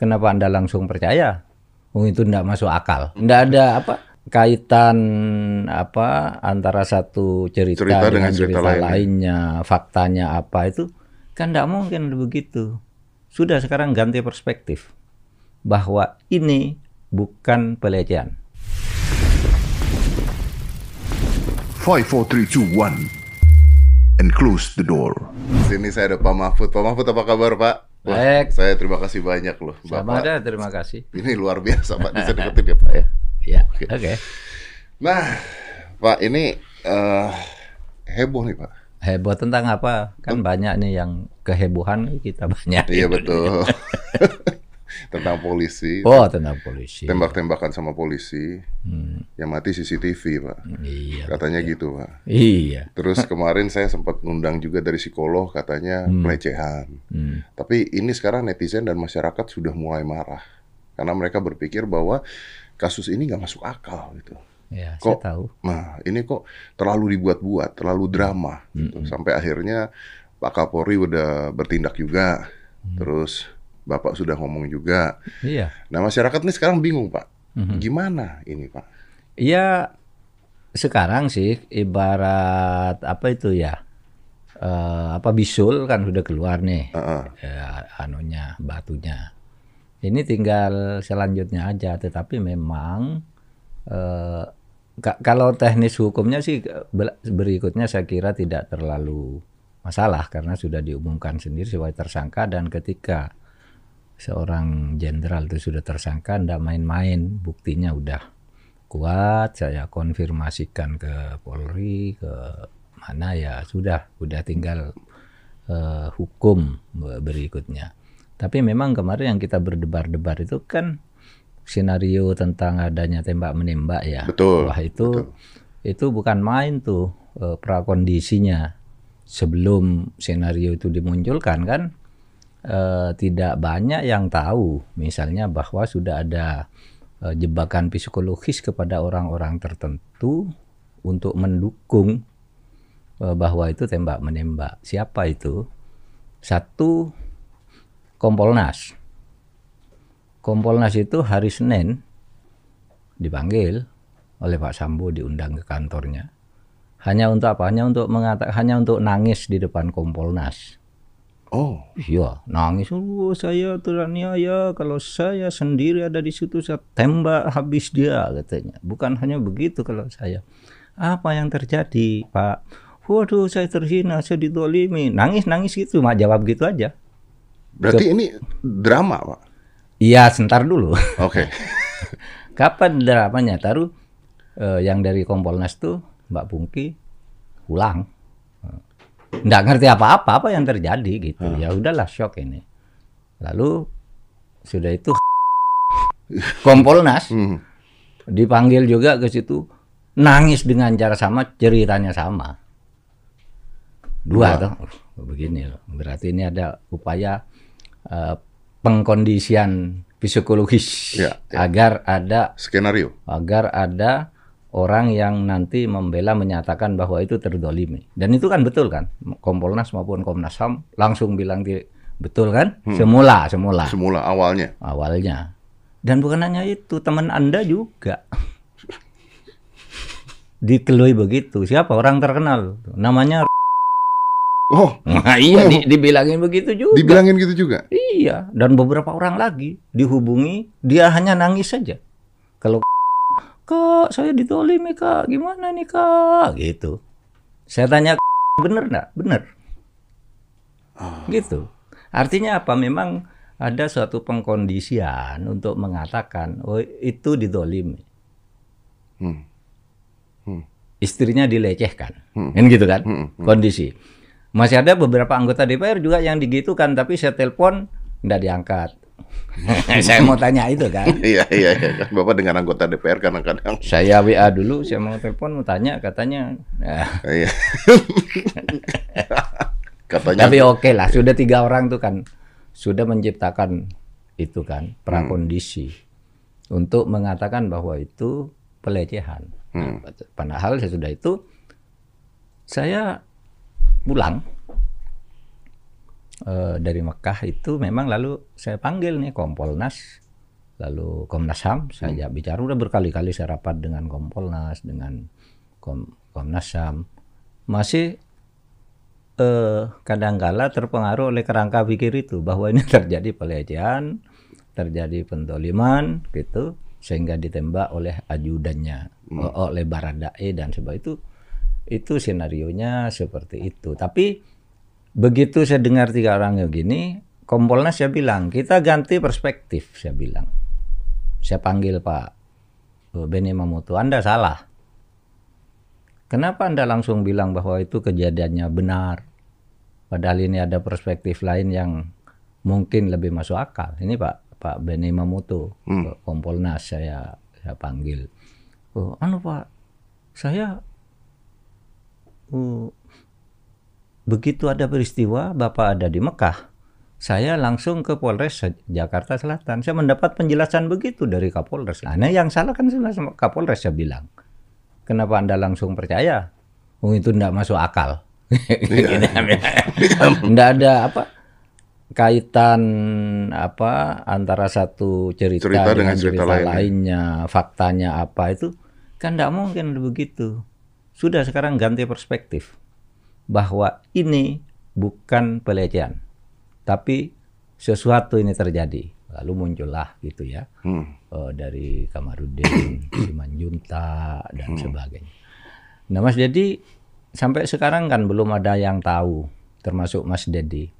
Kenapa Anda langsung percaya? Oh, itu tidak masuk akal. Tidak ada apa kaitan apa antara satu cerita, Cerita dengan, dengan cerita cerita lainnya. lainnya, faktanya apa itu kan tidak mungkin begitu. Sudah sekarang ganti perspektif bahwa ini bukan pelecehan. Five, four, three, two, one, and close the door. Sini saya ada Pak Mahfud. Pak Mahfud apa kabar Pak? Wah, Baik. Saya terima kasih banyak loh Sama Bapak. ada, terima kasih. Ini luar biasa Pak. Bisa deketin ya Pak ya. Ya, oke. Nah Pak ini eh, heboh nih Pak. Heboh tentang apa? Kan banyak nih yang kehebohan kita banyak. Iya betul. Tentang polisi. Oh, tentang polisi. Tembak-tembakan sama polisi. Hmm, Yang mati CCTV Pak. iya. Katanya gitu Pak. Iya. Terus kemarin saya sempat ngundang juga dari psikolog katanya pelecehan. Hmm. Tapi ini sekarang netizen dan masyarakat sudah mulai marah karena mereka berpikir bahwa kasus ini nggak masuk akal gitu. Ya, Kok- saya tahu. Nah ini kok terlalu dibuat-buat, terlalu drama, gitu. sampai akhirnya Pak Kapolri udah bertindak juga, terus Bapak sudah ngomong juga. Iya. Nah masyarakat ini sekarang bingung Pak, Mhm. gimana ini Pak? Iya, sekarang sih ibarat apa itu ya? eh, apa bisul kan sudah keluar nih Heeh. ya, anunya batunya. Ini tinggal selanjutnya aja, tetapi memang ka- kalau teknis hukumnya sih berikutnya saya kira tidak terlalu masalah karena sudah diumumkan sendiri sebagai tersangka dan ketika seorang jenderal itu sudah tersangka ndak main-main. Buktinya udah kuat saya konfirmasikan ke Polri ke mana ya sudah udah tinggal eh, hukum berikutnya. Tapi memang kemarin yang kita berdebar-debar itu kan skenario tentang adanya tembak menembak ya. Betul, wah itu itu bukan main tuh eh, prakondisinya. Sebelum skenario itu dimunculkan kan eh, tidak banyak yang tahu misalnya bahwa sudah ada eh, jebakan psikologis kepada orang-orang tertentu untuk mendukung eh, bahwa itu tembak menembak siapa itu? Satu Kompolnas. Kompolnas itu hari Senin dipanggil oleh Pak Sambo diundang ke kantornya. Hanya untuk apa? Hanya untuk mengatakan hanya untuk nangis di depan Kompolnas Oh, Iya, nangis. Oh, saya teraniaya. Kalau saya sendiri ada di situ, saya tembak habis dia, katanya. Bukan hanya begitu kalau saya. Apa yang terjadi, Pak? Waduh, saya terhina, saya ditolimi. Nangis-nangis gitu, mak jawab gitu aja. berarti ini drama Pak? Iya, sebentar dulu. Oke. Kapan dramanya? Taruh eh, yang dari Kompolnas tuh, Mbak Pungki, pulang. Nggak ngerti apa-apa, apa yang terjadi gitu. Ya udahlah, shock ini. Lalu, sudah itu Kompolnas Hmm. dipanggil juga ke situ nangis dengan cara sama ceritanya sama dua Dua. toh Oh, begini loh berarti ini ada upaya eh, pengkondisian psikologis Ya, ya. agar ada Skenario. agar ada orang yang nanti membela menyatakan bahwa itu terdolimi dan itu kan betul kan Kompolnas maupun Komnas Ham langsung bilang di- betul kan semula semula Semula awalnya. awalnya. Dan bukan hanya itu, teman Anda juga dikelui begitu. Siapa orang terkenal? Namanya Oh, Nah, iya di- dibilangin begitu juga. dibilangin gitu juga. Iya, dan beberapa orang lagi dihubungi, dia hanya nangis saja. Kalau Kak, saya ditolimi Kak, gimana nih Kak? Gitu. Saya tanya, bener nggak? Bener. Gitu. Artinya apa? Memang ada suatu pengkondisian untuk mengatakan, oh itu ditolimi. Hmm. Istrinya dilecehkan. Kan gitu kan? Kondisi. Masih ada beberapa anggota DPR juga yang digitukan, tapi saya telepon nggak diangkat. saya mau tanya itu kan. Iya, iya, iya. Kan Bapak dengan anggota DPR kadang-kadang. Saya WA dulu, saya mau telepon mau tanya, katanya. Nah, Iya. Katanya tapi oke lah, sudah tiga orang tuh kan sudah menciptakan itu kan prakondisi untuk mengatakan bahwa itu pelecehan. Nah, padahal sesudah itu saya pulang eh, dari Mekah itu memang lalu saya panggil nih Kompolnas, lalu Komnas HAM, saya ajak bicara udah berkali-kali saya rapat dengan Kompolnas, dengan Kom Komnas HAM, masih eh, kadangkala terpengaruh oleh kerangka pikir itu bahwa ini terjadi pelecehan, terjadi pentoliman gitu sehingga ditembak oleh ajudannya o- oleh Baradae dan sebagainya. Itu itu senarionya seperti itu. Tapi begitu saya dengar tiga orang begini Kompolnas saya bilang kita ganti perspektif saya bilang. Saya panggil Pak eh, Beni Mamoto Anda salah. Kenapa Anda langsung bilang bahwa itu kejadiannya benar? Padahal ini ada perspektif lain yang mungkin lebih masuk akal. Ini Pak Pak Beni Mamoto ke Kompolnas saya saya panggil. Oh anu Pak saya oh, begitu ada peristiwa Bapak ada di Mekah saya langsung ke Polres Jakarta Selatan. Saya mendapat penjelasan begitu dari Kapolres. Nah, yang salah kan sebenarnya sama Kapolres saya bilang. Kenapa Anda langsung percaya? Oh, itu tidak masuk akal. Tidak ada apa kaitan apa antara satu cerita, Cerita dengan, dengan cerita cerita lainnya. lainnya, faktanya apa itu kan tidak mungkin begitu. Sudah sekarang ganti perspektif bahwa ini bukan pelecehan, tapi sesuatu ini terjadi. Lalu muncullah gitu ya Hmm. eh, dari Kamarudin, Simanjunta dan sebagainya. Nah Mas Dedi sampai sekarang kan belum ada yang tahu, termasuk Mas Dedi,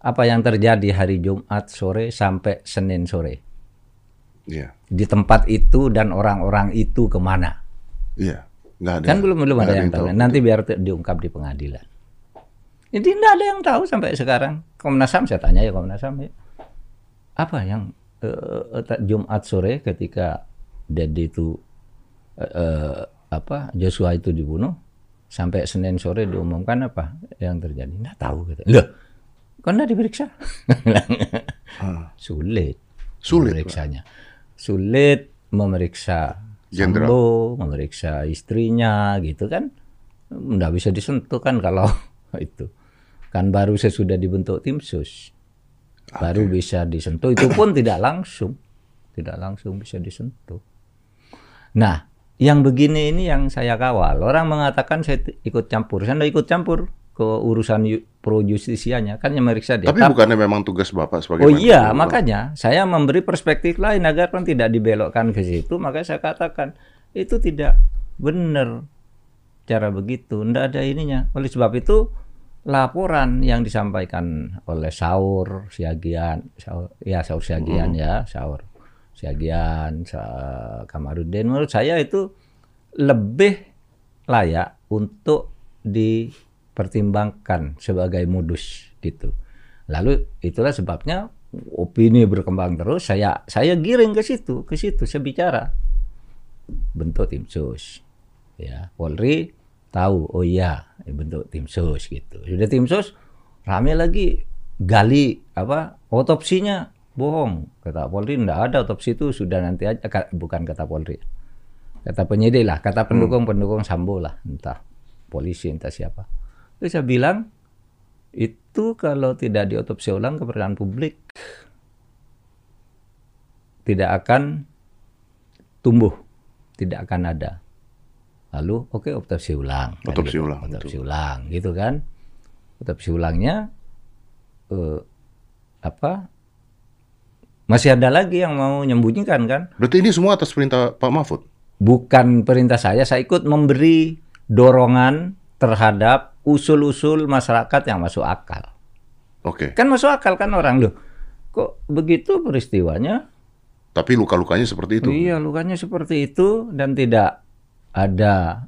apa yang terjadi hari Jumat sore sampai Senin sore Iya. di tempat itu dan orang-orang itu ke mana? Iya. Nggak ada. Kan belum belum nggak ada yang tahu. Nanti biar diungkap di pengadilan. Jadi tidak ada yang tahu sampai sekarang. Komnas HAM saya tanya ya Komnas HAM ya. Apa yang eh, Jumat sore ketika Dedi itu eh, apa Joshua itu dibunuh sampai Senin sore diumumkan apa yang terjadi? Tidak tahu gitu. Loh, kok nggak diperiksa? Sulit. Sulit, memeriksanya. Sulit memeriksa Jenderal. Sambo, memeriksa istrinya gitu kan. Nggak bisa disentuh kan kalau itu. Kan baru sesudah dibentuk tim sus. Baru bisa disentuh. Itu pun tidak langsung. Tidak langsung bisa disentuh. Nah, yang begini ini yang saya kawal. Orang mengatakan saya ikut campur. Saya tidak ikut campur ke urusan pro justisianya. Kan yang meriksa dia. Tapi bukannya memang tugas Bapak sebagai Oh iya, Polhukam? makanya saya memberi perspektif lain agar kan tidak dibelokkan ke situ. Makanya saya katakan itu tidak benar cara begitu. Tidak ada ininya. Oleh sebab itu laporan yang disampaikan oleh Saur Siagian, Saur, ya Saur Siagian ya, Saur Siagian, Sa- Kamarudin, menurut saya itu lebih layak untuk dipertimbangkan sebagai modus gitu. Lalu itulah sebabnya opini berkembang terus. Saya saya giring ke situ, ke situ saya bicara bentuk tim sus. Ya, Polri tahu, oh iya bentuk tim sus gitu. Sudah tim sus rame lagi gali apa otopsinya bohong kata Polri enggak ada otopsi itu sudah nanti aja Ka- bukan kata Polri kata penyidik lah kata pendukung pendukung Sambo lah entah polisi entah siapa Terus saya bilang itu kalau tidak diotopsi ulang kepercayaan publik tidak akan tumbuh, tidak akan ada. Lalu oke otopsi ulang. kan Otopsi gitu. ulang, Otopsi ulang gitu kan. Otopsi ulangnya eh, apa? Masih ada lagi yang mau menyembunyikan kan? Berarti ini semua atas perintah Pak Mahfud? bukan perintah saya, saya ikut memberi dorongan terhadap usul-usul masyarakat yang masuk akal. Oke. Kan masuk akal kan orang loh. Kok begitu peristiwanya? Tapi luka-lukanya seperti itu. Iya, lukanya seperti itu dan tidak ada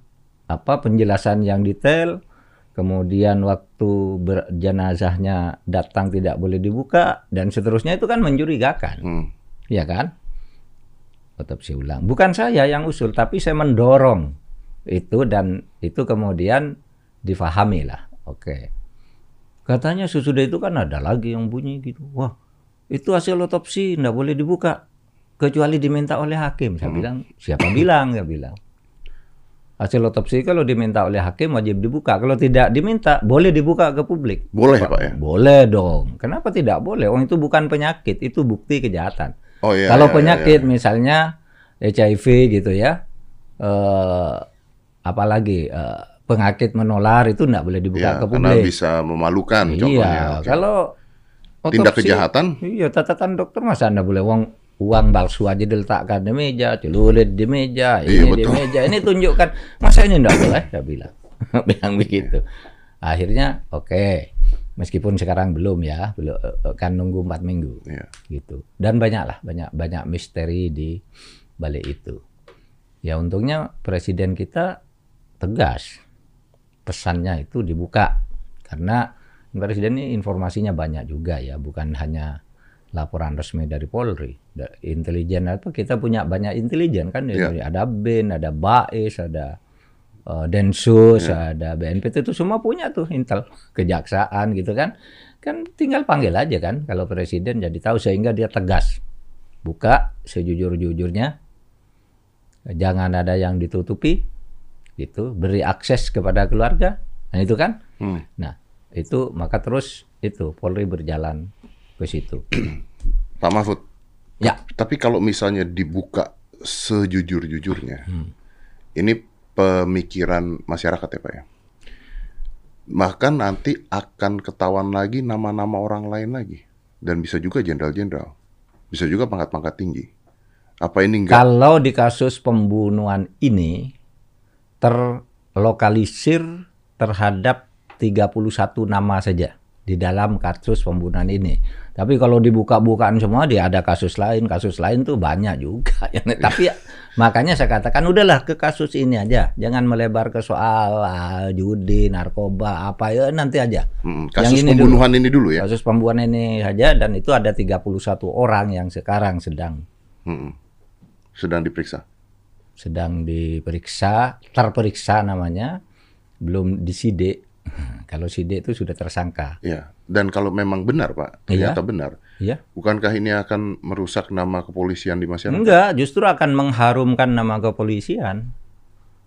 apa penjelasan yang detail. Kemudian waktu berjenazahnya datang tidak boleh dibuka dan seterusnya itu kan mencurigakan. Hmm. ya kan? Otopsi ulang. Bukan saya yang usul, tapi saya mendorong itu dan itu kemudian difahami lah. Oke. Katanya sesudah itu kan ada lagi yang bunyi gitu. Wah, itu hasil otopsi nggak boleh dibuka kecuali diminta oleh hakim. Saya bilang, siapa bilang? Saya bilang. Hasil otopsi kalau diminta oleh hakim wajib dibuka. Kalau tidak diminta, boleh dibuka ke publik. Boleh Pak ya? Boleh dong. Kenapa tidak boleh? Oh itu bukan penyakit, itu bukti kejahatan. Oh iya. Kalau iya, penyakit iya. misalnya HIV gitu ya, eh, apalagi eh, penyakit menular itu tidak boleh dibuka Iya, ke karena publik. bisa memalukan Iya, contohnya. Kalau Tindak otopsi- kejahatan? Iya, catatan dokter masa anda boleh uang uang palsu aja diletakkan di meja, celurit di meja, Iya, ini di betul. meja, ini tunjukkan masa ini enggak boleh, saya bilang, bilang begitu. Akhirnya oke, meskipun sekarang belum ya, belum eh, kan nunggu empat minggu Iya. gitu. Dan banyak lah, banyak banyak misteri di balik itu. Ya untungnya presiden kita tegas, pesannya itu dibuka. Karena presiden ini informasinya banyak juga ya, bukan hanya laporan resmi dari Polri, intelijen apa kita punya banyak intelijen kan. Dari- ada BIN, ada BAIS, ada eh, Densus, ada BNPT itu semua punya tuh intel, kejaksaan gitu kan, kan tinggal panggil aja kan kalau presiden jadi tahu sehingga dia tegas. Buka sejujur-jujurnya, jangan ada yang ditutupi, gitu, beri akses kepada keluarga, nah itu kan, Hmm. nah itu maka terus itu Polri berjalan ke situ. Pak Mahfud. Ya. Tapi kalau misalnya dibuka sejujur-jujurnya, Hmm. ini pemikiran masyarakat ya Pak ya. Bahkan nanti akan ketahuan lagi nama-nama orang lain lagi. Dan bisa juga jenderal-jenderal. Bisa juga pangkat-pangkat tinggi. Apa ini enggak? Kalau di kasus pembunuhan ini terlokalisir terhadap 31 nama saja di dalam kasus pembunuhan ini. Tapi kalau dibuka-bukaan semua dia ada kasus lain, kasus lain tuh banyak juga. Tapi ya, makanya saya katakan udahlah ke kasus ini aja, jangan melebar ke soal ah, judi, narkoba apa ya nanti aja. Mm, kasus ini pembunuhan ini dulu ya. Kasus pembunuhan ini saja dan itu ada 31 orang yang sekarang sedang Mm, sedang diperiksa. Sedang diperiksa, terperiksa namanya, belum disidik. Kalau sidik itu sudah tersangka. Ya. Dan kalau memang benar Pak, Iya. ternyata benar. Iya. Bukankah ini akan merusak nama kepolisian di masyarakat? Enggak, justru akan mengharumkan nama kepolisian.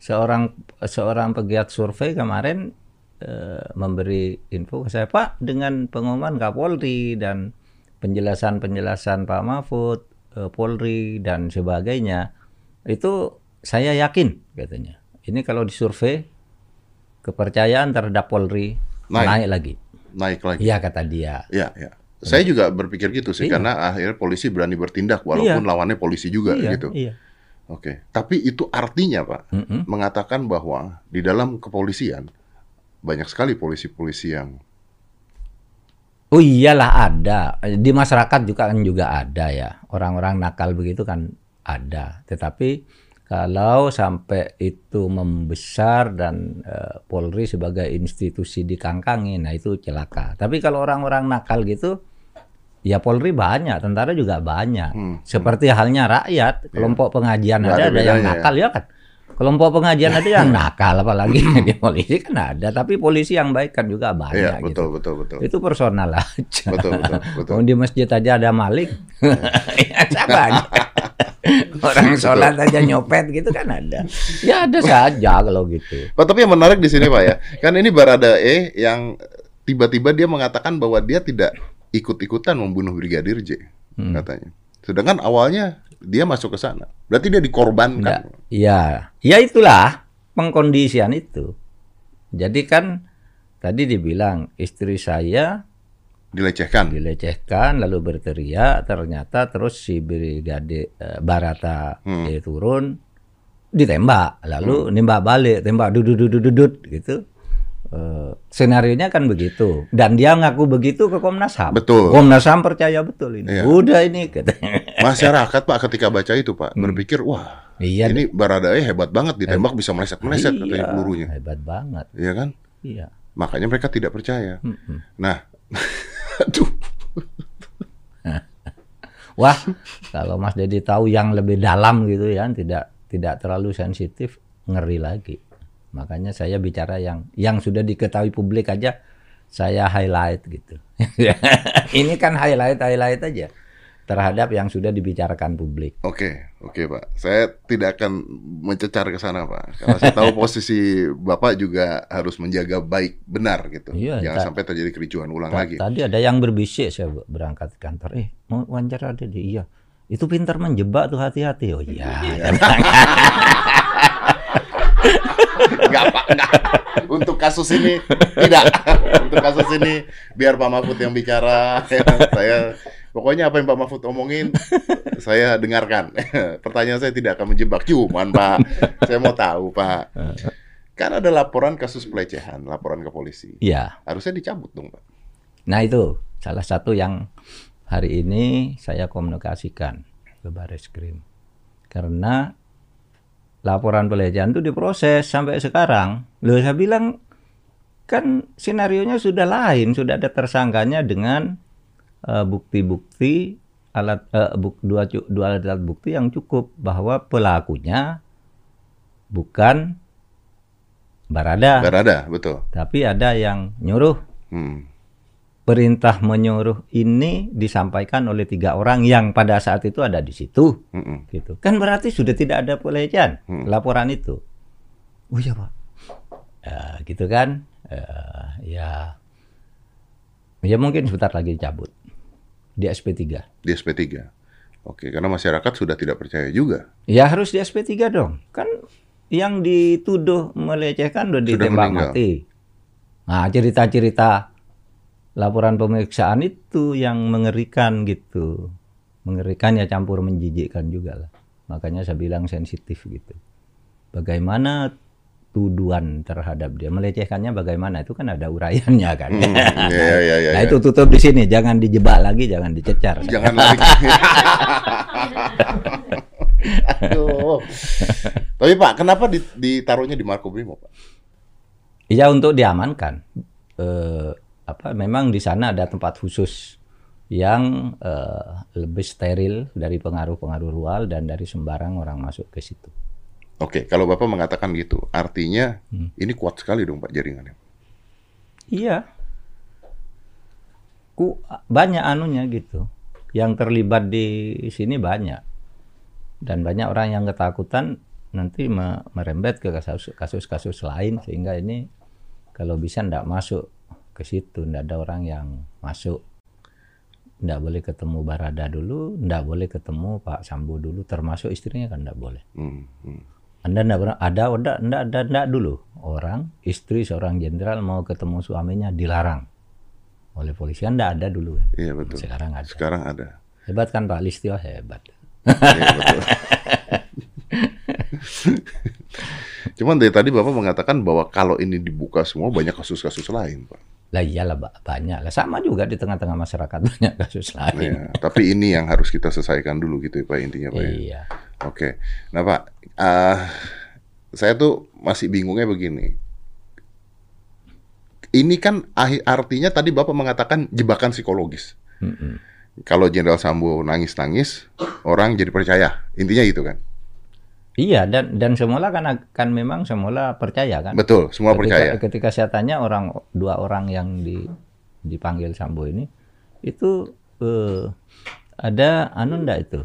Seorang seorang pegiat survei kemarin eh, memberi info ke saya, Pak, dengan pengumuman Kapolri dan penjelasan-penjelasan Pak Mahfud, eh, Polri dan sebagainya, itu saya yakin katanya. Ini kalau disurvei kepercayaan terhadap Polri Naik. naik, lagi. Naik lagi. Iya kata dia. Ya, ya. Saya juga berpikir gitu sih, Iya. karena akhirnya polisi berani bertindak walaupun lawannya polisi juga iya, gitu. iya. Oke, tapi itu artinya Pak Mm-mm. mengatakan bahwa di dalam kepolisian banyak sekali polisi-polisi yang Oh iyalah ada. Di masyarakat juga kan juga ada ya. Orang-orang nakal begitu kan ada. Tetapi kalau sampai itu membesar dan eh, Polri sebagai institusi dikangkangi, nah itu celaka. Tapi kalau orang-orang nakal gitu, ya Polri banyak, tentara juga banyak. Hmm, Seperti halnya rakyat, kelompok pengajian Nggak ada, ada yang ya. nakal ya kan. Kelompok pengajian ada yang nakal, apalagi di polisi kan ada. Tapi polisi yang baik kan juga banyak Iya, gitu. betul betul betul. Itu personal aja. Betul betul betul. Di masjid aja ada malik. ya sama aja. Orang sholat aja nyopet gitu kan ada. Ya ada saja kalau gitu. Pak, tapi yang menarik di sini Pak ya, kan ini Barada E yang tiba-tiba dia mengatakan bahwa dia tidak ikut-ikutan membunuh Brigadir J, Hmm. katanya. Sedangkan awalnya dia masuk ke sana. Berarti dia dikorbankan. Ya, ya itulah pengkondisian itu. Jadi kan tadi dibilang istri saya Dilecehkan. dilecehkan lalu berteriak ternyata terus si brigade eh, Barata Hmm. dia turun ditembak lalu nembak balik tembak dudut dudut dudut gitu nya kan begitu dan dia ngaku begitu ke Komnas HAM Betul. Komnas HAM percaya betul ini Iya. udah ini katanya Masyarakat Pak ketika baca itu Pak berpikir wah Hmm. iya ini Barada E hebat banget ditembak bisa meleset-meleset katanya iya, pelurunya. hebat banget Iya kan? iya Makanya mereka tidak percaya. Mm-mm. Nah, aduh, Wah, kalau Mas Dedi tahu yang lebih dalam gitu ya, tidak tidak terlalu sensitif, ngeri lagi. Makanya saya bicara yang yang sudah diketahui publik aja, saya highlight gitu. Ini kan highlight highlight aja. Terhadap yang sudah dibicarakan publik. Oke, oke Pak. Saya tidak akan mencecar ke sana Pak. Karena saya tahu posisi Bapak juga harus menjaga baik benar gitu. Iya, Jangan sampai terjadi kericuhan ulang lagi. Tadi ada yang berbisik saya berangkat ke kantor. Eh, mau wawancara ada di iya. Itu pintar menjebak tuh hati-hati. Oh iya. Enggak Pak, enggak. Untuk kasus ini tidak. Untuk kasus ini biar Pak Mahfud yang bicara. saya pokoknya apa yang Pak Mahfud omongin saya dengarkan. Pertanyaan saya tidak akan menjebak. Cuman Pak, saya mau tahu Pak. Kan ada laporan kasus pelecehan, laporan ke polisi. Iya. Harusnya dicabut dong Pak. Nah itu salah satu yang hari ini saya komunikasikan ke Baris Krim. Karena laporan pelecehan itu diproses sampai sekarang. Loh saya bilang kan sinarionya sudah lain, sudah ada tersangkanya dengan eh, bukti-bukti alat eh, buk, dua, dua alat bukti yang cukup bahwa pelakunya bukan Barada, Barada, betul. tapi ada yang nyuruh. Hmm. perintah menyuruh ini disampaikan oleh tiga orang yang pada saat itu ada di situ. Mm-mm. gitu. Kan berarti sudah tidak ada pelecehan Hmm. laporan itu. Oh iya pak. Ya, gitu kan? Eh, ya. Ya mungkin sebentar lagi dicabut di SP3 Di SP3. Oke, karena masyarakat sudah tidak percaya juga. ya harus di SP3 dong kan yang dituduh melecehkan udah Sudah ditembak meninggal. mati nah cerita-cerita laporan pemeriksaan itu yang mengerikan gitu mengerikan ya campur menjijikkan juga lah makanya saya bilang sensitif gitu bagaimana tuduhan terhadap dia melecehkannya bagaimana itu kan ada uraiannya kan Hmm, iya, iya, iya, nah iya. itu tutup di sini jangan dijebak lagi jangan dicecar Jangan lagi. Aduh. Tapi Pak, kenapa di- ditaruhnya di Makobrimob, Pak? Iya untuk diamankan. Eh, apa memang di sana ada tempat khusus yang eh, lebih steril dari pengaruh-pengaruh luar dan dari sembarang orang masuk ke situ. Oke, kalau Bapak mengatakan gitu, artinya Hmm. ini kuat sekali dong Pak jaringannya. Iya. Ku banyak anunya gitu. Yang terlibat di sini banyak. Dan banyak orang yang ketakutan nanti me- merembet ke kasus- kasus-kasus lain sehingga ini kalau bisa ndak masuk ke situ, ndak ada orang yang masuk. Ndak boleh ketemu Barada dulu, ndak boleh ketemu Pak Sambo dulu, termasuk istrinya kan ndak boleh. Hmm, hmm. Anda pernah ada ada enggak ada enggak dulu orang istri seorang jenderal mau ketemu suaminya dilarang oleh polisi enggak ada dulu kan. Iya betul. Sekarang ada. Sekarang ada. Hebat kan Pak Listio hebat. Iya, betul. Cuman dari tadi Bapak mengatakan bahwa kalau ini dibuka semua banyak kasus-kasus lain, Pak. Lah iyalah Pak, banyak lah sama juga di tengah-tengah masyarakat banyak kasus lain. Ya, tapi ini yang harus kita selesaikan dulu gitu ya Pak intinya Pak. ya. Oke. Nah Pak, eh, saya tuh masih bingungnya begini. Ini kan artinya tadi Bapak mengatakan jebakan psikologis. Mm-mm. Kalau Jenderal Sambo nangis-nangis, orang jadi percaya. Intinya gitu kan. Iya dan dan semula kan kan memang semula percaya kan. Betul, semua ketika, percaya. Ketika saya tanya orang dua orang yang di dipanggil Sambo ini itu eh, ada anu ndak itu?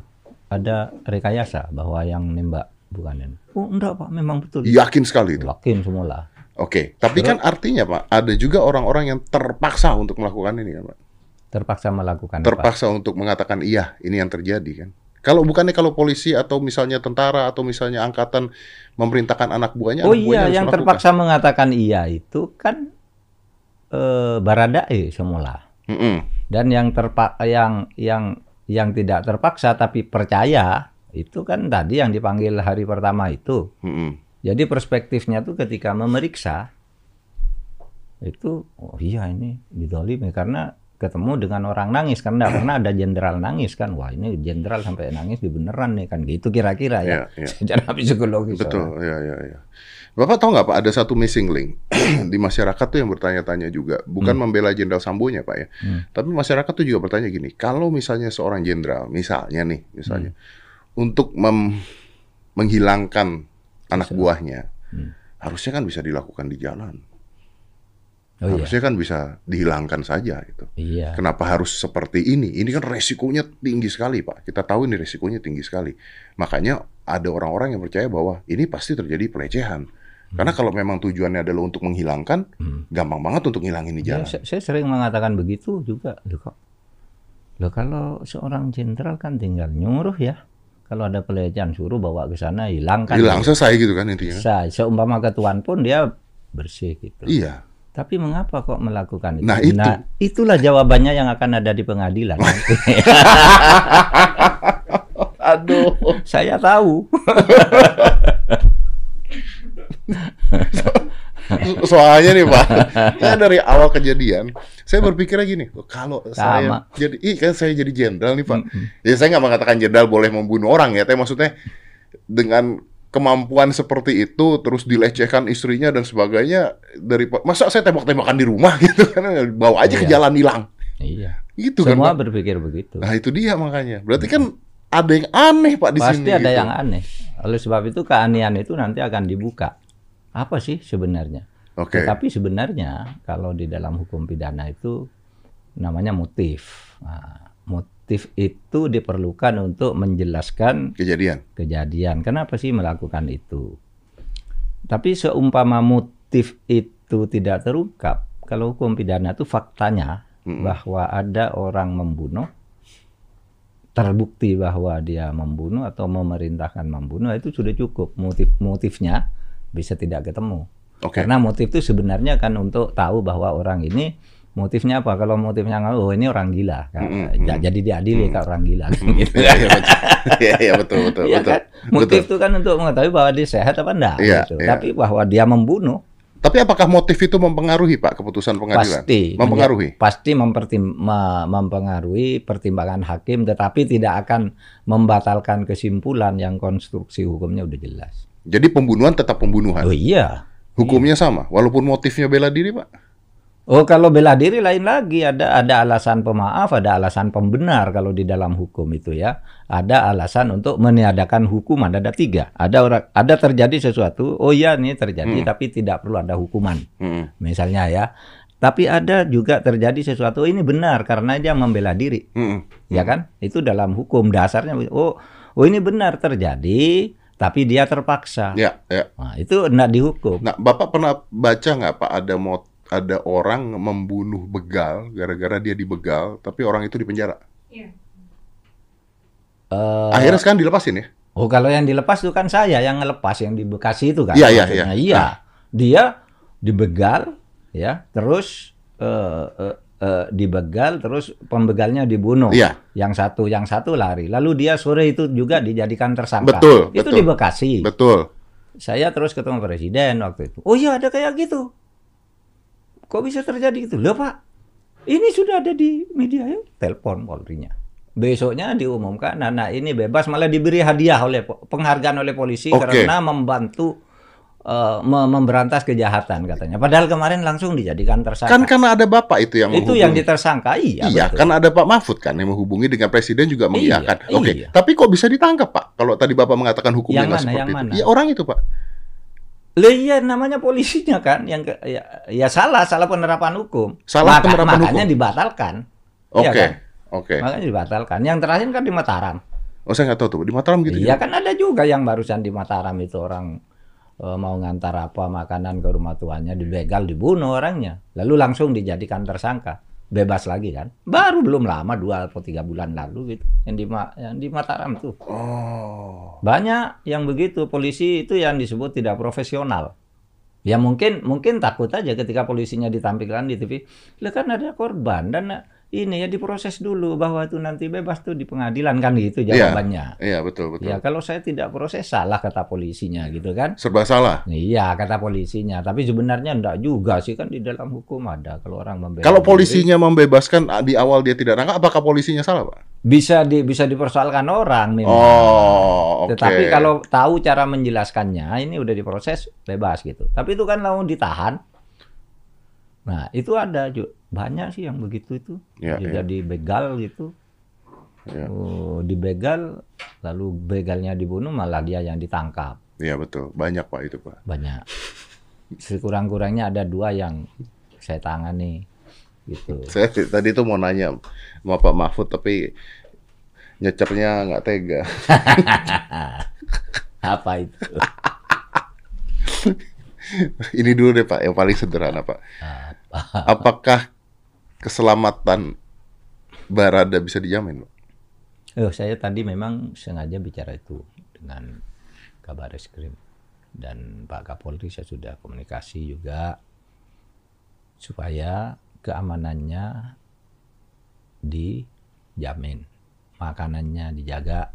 Ada rekayasa bahwa yang nembak bukan ini. Oh enggak Pak, memang betul. Yakin sekali itu. Yakin semula. Oke, tapi kan artinya Pak, ada juga orang-orang yang terpaksa untuk melakukan ini kan Pak. Terpaksa melakukan apa? Terpaksa untuk mengatakan iya, ini yang terjadi kan. Kalau bukannya kalau polisi atau misalnya tentara atau misalnya angkatan memerintahkan anak buahnya, Oh anak buahnya iya, harus yang melakukan. terpaksa mengatakan iya itu kan eh, Baradae semula. Mm-mm. Dan yang terpak yang yang yang tidak terpaksa tapi percaya itu kan tadi yang dipanggil hari pertama itu. Mm-mm. Jadi perspektifnya tuh ketika memeriksa itu oh iya ini didolimi karena ketemu dengan orang nangis karena nggak pernah ada jenderal nangis kan wah ini jenderal sampai nangis di beneran nih kan gitu kira-kira ya Iya, iya. secara psikologis Betul, ya, ya, ya. Bapak tahu nggak Pak, ada satu missing link di masyarakat tuh yang bertanya-tanya juga, bukan membela Jenderal Sambonya Pak ya, Hmm. tapi masyarakat tuh juga bertanya gini, kalau misalnya seorang jenderal, misalnya nih, misalnya, untuk mem- menghilangkan anak buahnya, Hmm. harusnya kan bisa dilakukan di jalan. Oh iya. Harusnya kan bisa dihilangkan saja gitu. Iya. Kenapa harus seperti ini? Ini kan resikonya tinggi sekali, Pak. Kita tahu ini resikonya tinggi sekali. Makanya ada orang-orang yang percaya bahwa ini pasti terjadi pelecehan. Karena kalau memang tujuannya adalah untuk menghilangkan, Hmm. gampang banget untuk ngilangin di Ya, jalan. saya, saya sering mengatakan begitu juga. Loh kok. Loh kalau seorang jenderal kan tinggal nyuruh ya. Kalau ada pelecehan suruh bawa ke sana hilangkan. Hilang selesai gitu kan intinya. Bisa. Seumpama ketuan pun dia bersih gitu. Iya. Tapi mengapa kok melakukan itu? Nah, itu. itulah jawabannya yang akan ada di pengadilan. Aduh. Saya tahu. Soalnya nih Pak, ya dari awal kejadian, saya berpikirnya gini, "Loh, kalau saya Sama. jadi, ih kan saya jadi jenderal nih Pak. Ya saya nggak mengatakan jenderal boleh membunuh orang ya, tapi maksudnya dengan kemampuan seperti itu terus dilecehkan istrinya dan sebagainya dari masa saya tembak-tembakan di rumah gitu kan bawa aja ke Iya. jalan hilang iya. gitu kan Semua berpikir begitu. Nah itu dia makanya berarti kan ada yang aneh Pak di Pasti sini ada gitu. yang aneh. Oleh sebab itu keanehan itu nanti akan dibuka. Apa sih sebenarnya? Oke Tetapi sebenarnya kalau di dalam hukum pidana itu namanya motif. Nah, motif itu diperlukan untuk menjelaskan kejadian kejadian. Kenapa sih melakukan itu? Tapi seumpama motif itu tidak terungkap, kalau hukum pidana itu faktanya Mm-mm. bahwa ada orang membunuh, terbukti bahwa dia membunuh atau memerintahkan membunuh itu sudah cukup. Motif motifnya bisa tidak ketemu. Oke Karena motif itu sebenarnya kan untuk tahu bahwa orang ini motifnya apa? Kalau motifnya nggak, oh ini orang gila, kan? Mm-mm, Ja- mm. jadi diadili kalau orang gila, gitu. Iya, iya, betul. Iya, iya, betul, betul, Iya betul. kan? Motif Betul. itu kan untuk mengetahui bahwa dia sehat apa enggak. Iya, gitu. iya. Tapi bahwa dia membunuh Tapi apakah motif itu mempengaruhi Pak keputusan pengadilan? pasti Mempengaruhi. pasti mempertim- me- mempengaruhi pertimbangan hakim, tetapi tidak akan membatalkan kesimpulan yang konstruksi hukumnya udah jelas. Jadi pembunuhan tetap pembunuhan. Oh iya. Hukumnya sama, walaupun motifnya bela diri Pak. Oh kalau bela diri lain lagi ada ada alasan pemaaf, ada alasan pembenar kalau di dalam hukum itu ya. Ada alasan untuk meniadakan hukuman ada tiga. Ada orang ada terjadi sesuatu, oh iya ini terjadi tapi tidak perlu ada hukuman. Mm-mm. misalnya ya. Tapi ada juga terjadi sesuatu ini benar karena dia membela diri, Mm-mm. ya kan? Itu dalam hukum dasarnya. Oh, oh ini benar terjadi, tapi dia terpaksa. Ya, ya. Nah, itu tidak dihukum. Nah, Bapak pernah baca nggak Pak ada mot ada orang membunuh begal gara-gara dia dibegal, tapi orang itu dipenjara. Iya. Eh, Akhirnya sekarang dilepasin ya? oh kalau yang dilepas itu kan saya yang ngelepas yang di Bekasi itu kan. Iya, iya, iya. Iya. Dia dibegal, ya, terus eh, eh, eh, dibegal, terus pembegalnya dibunuh. Iya, Yang satu, yang satu lari. Lalu dia sore itu juga dijadikan tersangka. Betul, Itu betul. di Bekasi. betul. Saya terus ketemu presiden waktu itu. Oh iya ada kayak gitu. Kok bisa terjadi gitu? Loh Pak, ini sudah ada di media ya. Telepon Polrinya. Besoknya diumumkan anak ini bebas malah diberi hadiah oleh penghargaan oleh polisi Oke. karena membantu me- memberantas kejahatan katanya. Padahal kemarin langsung dijadikan tersangka. Kan karena ada Bapak itu yang itu menghubungi. yang ditersangka. Iya, Iya, betul. kan ada Pak Mahfud kan yang menghubungi dengan presiden juga mengiyakan. Iya, Oke, iya. tapi kok bisa ditangkap Pak? Kalau tadi Bapak mengatakan hukumnya Yang mana, seperti yang itu. mana? Iya orang itu Pak. Lah iya namanya polisinya kan yang ke- ya, ya salah salah penerapan hukum. Salah penerapan makanya hukum. dibatalkan. Oke, Iya kan? oke. Makanya dibatalkan. Yang terakhir kan di Mataram. Oh saya nggak tahu tuh di Mataram gitu. iya juga? kan ada juga yang barusan di Mataram itu orang eh, mau ngantar apa makanan ke rumah tuanya dibegal dibunuh orangnya. Lalu langsung dijadikan tersangka. Bebas lagi kan. Baru belum lama dua atau tiga bulan lalu gitu. Yang di yang di Mataram tuh. Oh, Banyak yang begitu polisi itu yang disebut tidak profesional. Ya mungkin mungkin takut aja ketika polisinya ditampilkan di TV. Lah kan ada korban dan ini ya diproses dulu bahwa itu nanti bebas tuh di pengadilan kan gitu Iya. jawabannya. iya betul betul. Ya kalau saya tidak proses salah kata polisinya gitu kan. Serba salah. Iya kata polisinya. Tapi sebenarnya enggak juga sih kan di dalam hukum ada kalau orang membela Kalau diri, polisinya membebaskan ah, di awal dia tidak nangkap, apakah polisinya salah Pak? bisa di bisa dipersoalkan orang memang. Oh, oke. Tetapi kalau tahu cara menjelaskannya, ini udah diproses bebas gitu. Tapi itu kan lalu ditahan. Nah itu ada juga banyak sih yang begitu itu. Ya, Dia ya. Jadi begal gitu. Ya. Oh, dibegal, lalu begalnya dibunuh, malah dia yang ditangkap. Iya betul, banyak Pak itu Pak. Banyak. Sekurang-kurangnya ada dua yang saya tangani gitu. Saya tadi tuh mau nanya sama Pak Mahfud tapi nyecernya nggak tega. Apa itu? Ini dulu deh Pak, yang paling sederhana Pak. Apakah keselamatan Barada bisa dijamin? Oh, saya tadi memang sengaja bicara itu dengan Kabar Eskrim dan Pak Kapolri saya sudah komunikasi juga supaya keamanannya dijamin, makanannya dijaga,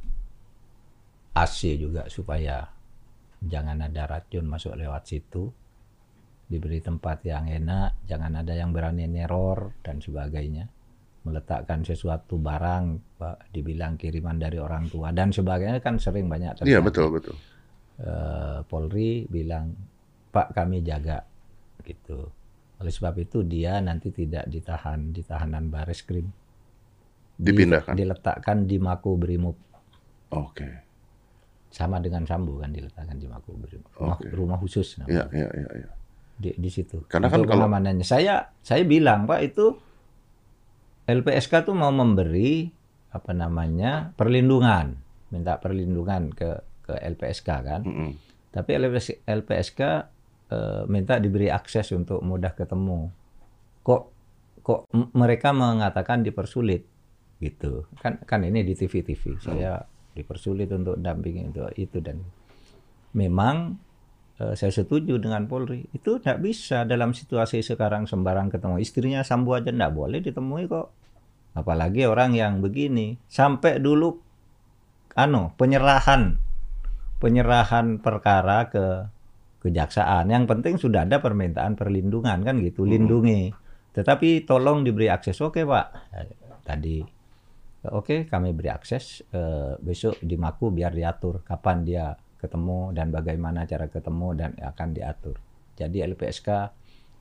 AC juga supaya jangan ada racun masuk lewat situ, diberi tempat yang enak, jangan ada yang berani neror dan sebagainya, meletakkan sesuatu barang, Pak, dibilang kiriman dari orang tua dan sebagainya kan sering banyak terjadi. Iya betul betul. Eh, Polri bilang Pak kami jaga gitu. Oleh sebab itu dia nanti tidak ditahan di tahanan baris krim. Di- Dipindahkan. diletakkan di Mako Brimob Oke. sama dengan Sambo kan diletakkan di Mako Brimob. Rumah, Oke. rumah khusus namanya. Iya iya iya. iya. Di, di situ. Karena kan kalau- pengamanannya. Saya saya bilang Pak itu LPSK tuh mau memberi apa namanya perlindungan, minta perlindungan ke ke LPSK kan. Mm-mm. Tapi LPS, LPSK eh, minta diberi akses untuk mudah ketemu. Kok kok mereka mengatakan dipersulit gitu. Kan kan ini di TV-TV. Saya dipersulit untuk dampingi untuk itu dan memang saya setuju dengan Polri. Itu tidak bisa dalam situasi sekarang sembarang ketemu. Istrinya Sambo aja tidak boleh ditemui kok. Apalagi orang yang begini. Sampai dulu anu penyerahan penyerahan perkara ke kejaksaan. Yang penting sudah ada permintaan perlindungan kan gitu, lindungi. Tetapi tolong diberi akses. Oke Pak, Eh, tadi oke kami beri akses. Eh, besok di Maku biar diatur kapan dia ketemu dan bagaimana cara ketemu dan akan diatur. Jadi LPSK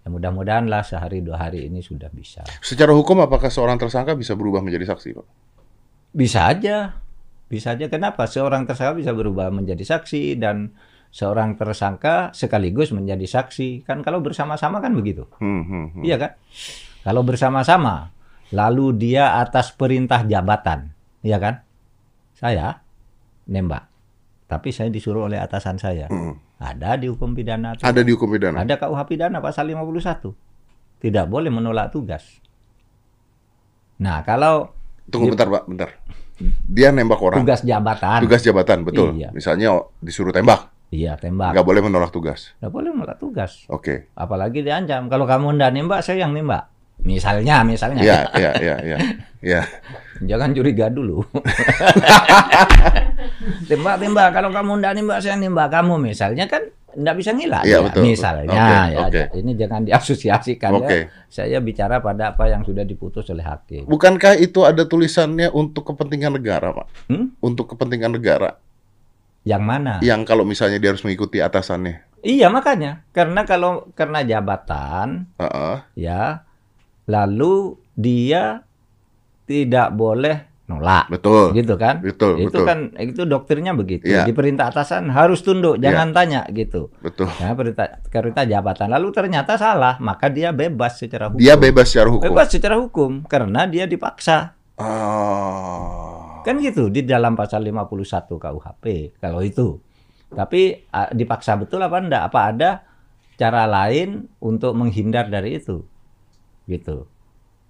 ya mudah-mudahan lah sehari dua hari ini sudah bisa. Secara hukum apakah seorang tersangka bisa berubah menjadi saksi, Pak? Bisa aja. Bisa aja. Kenapa? Seorang tersangka bisa berubah menjadi saksi dan seorang tersangka sekaligus menjadi saksi. Kan kalau bersama-sama kan begitu. Hmm, hmm, hmm. Iya kan? Kalau bersama-sama, lalu dia atas perintah jabatan, iya kan? Saya nembak. Tapi saya disuruh oleh atasan saya. Hmm. Ada di hukum pidana. tuh. Ada di hukum pidana. Ada KUH pidana pasal 51. Tidak boleh menolak tugas. Nah, kalau Tunggu bentar, Pak, bentar. Dia nembak orang. tugas jabatan, Tugas jabatan, betul. Iya. Misalnya disuruh tembak, iya tembak. nggak boleh menolak tugas. Nggak boleh menolak tugas. Oke. Apalagi diancam. Kalau kamu ndak nembak, saya yang nembak. Misalnya, misalnya. Iya, iya, iya, iya. Iya. Jangan curiga dulu. tembak, tembak. Kalau kamu ndak nembak, saya nembak kamu. Misalnya kan ndak bisa ngilang. Iya, ya. betul. Misalnya, Oke, ya. oke. Ini jangan diasosiasikan. ya. Oke. Saya bicara pada apa yang sudah diputus oleh hakim. Bukankah itu ada tulisannya untuk kepentingan negara, Pak? Hmm? Untuk kepentingan negara. Yang mana? Yang kalau misalnya dia harus mengikuti atasannya. Iya makanya. Karena kalau karena jabatan, Heeh. ya, lalu dia tidak boleh nolak. Betul. gitu kan Betul, itu betul. kan itu doktrinnya begitu Iya. di perintah atasan harus tunduk jangan tanya gitu Betul. ya perintah perintah jabatan lalu ternyata salah maka dia bebas secara hukum Dia bebas secara hukum. bebas secara hukum karena dia dipaksa Ah. kan gitu di dalam pasal 51 KUHP kalau itu tapi dipaksa betul apa enggak apa ada cara lain untuk menghindar dari itu gitu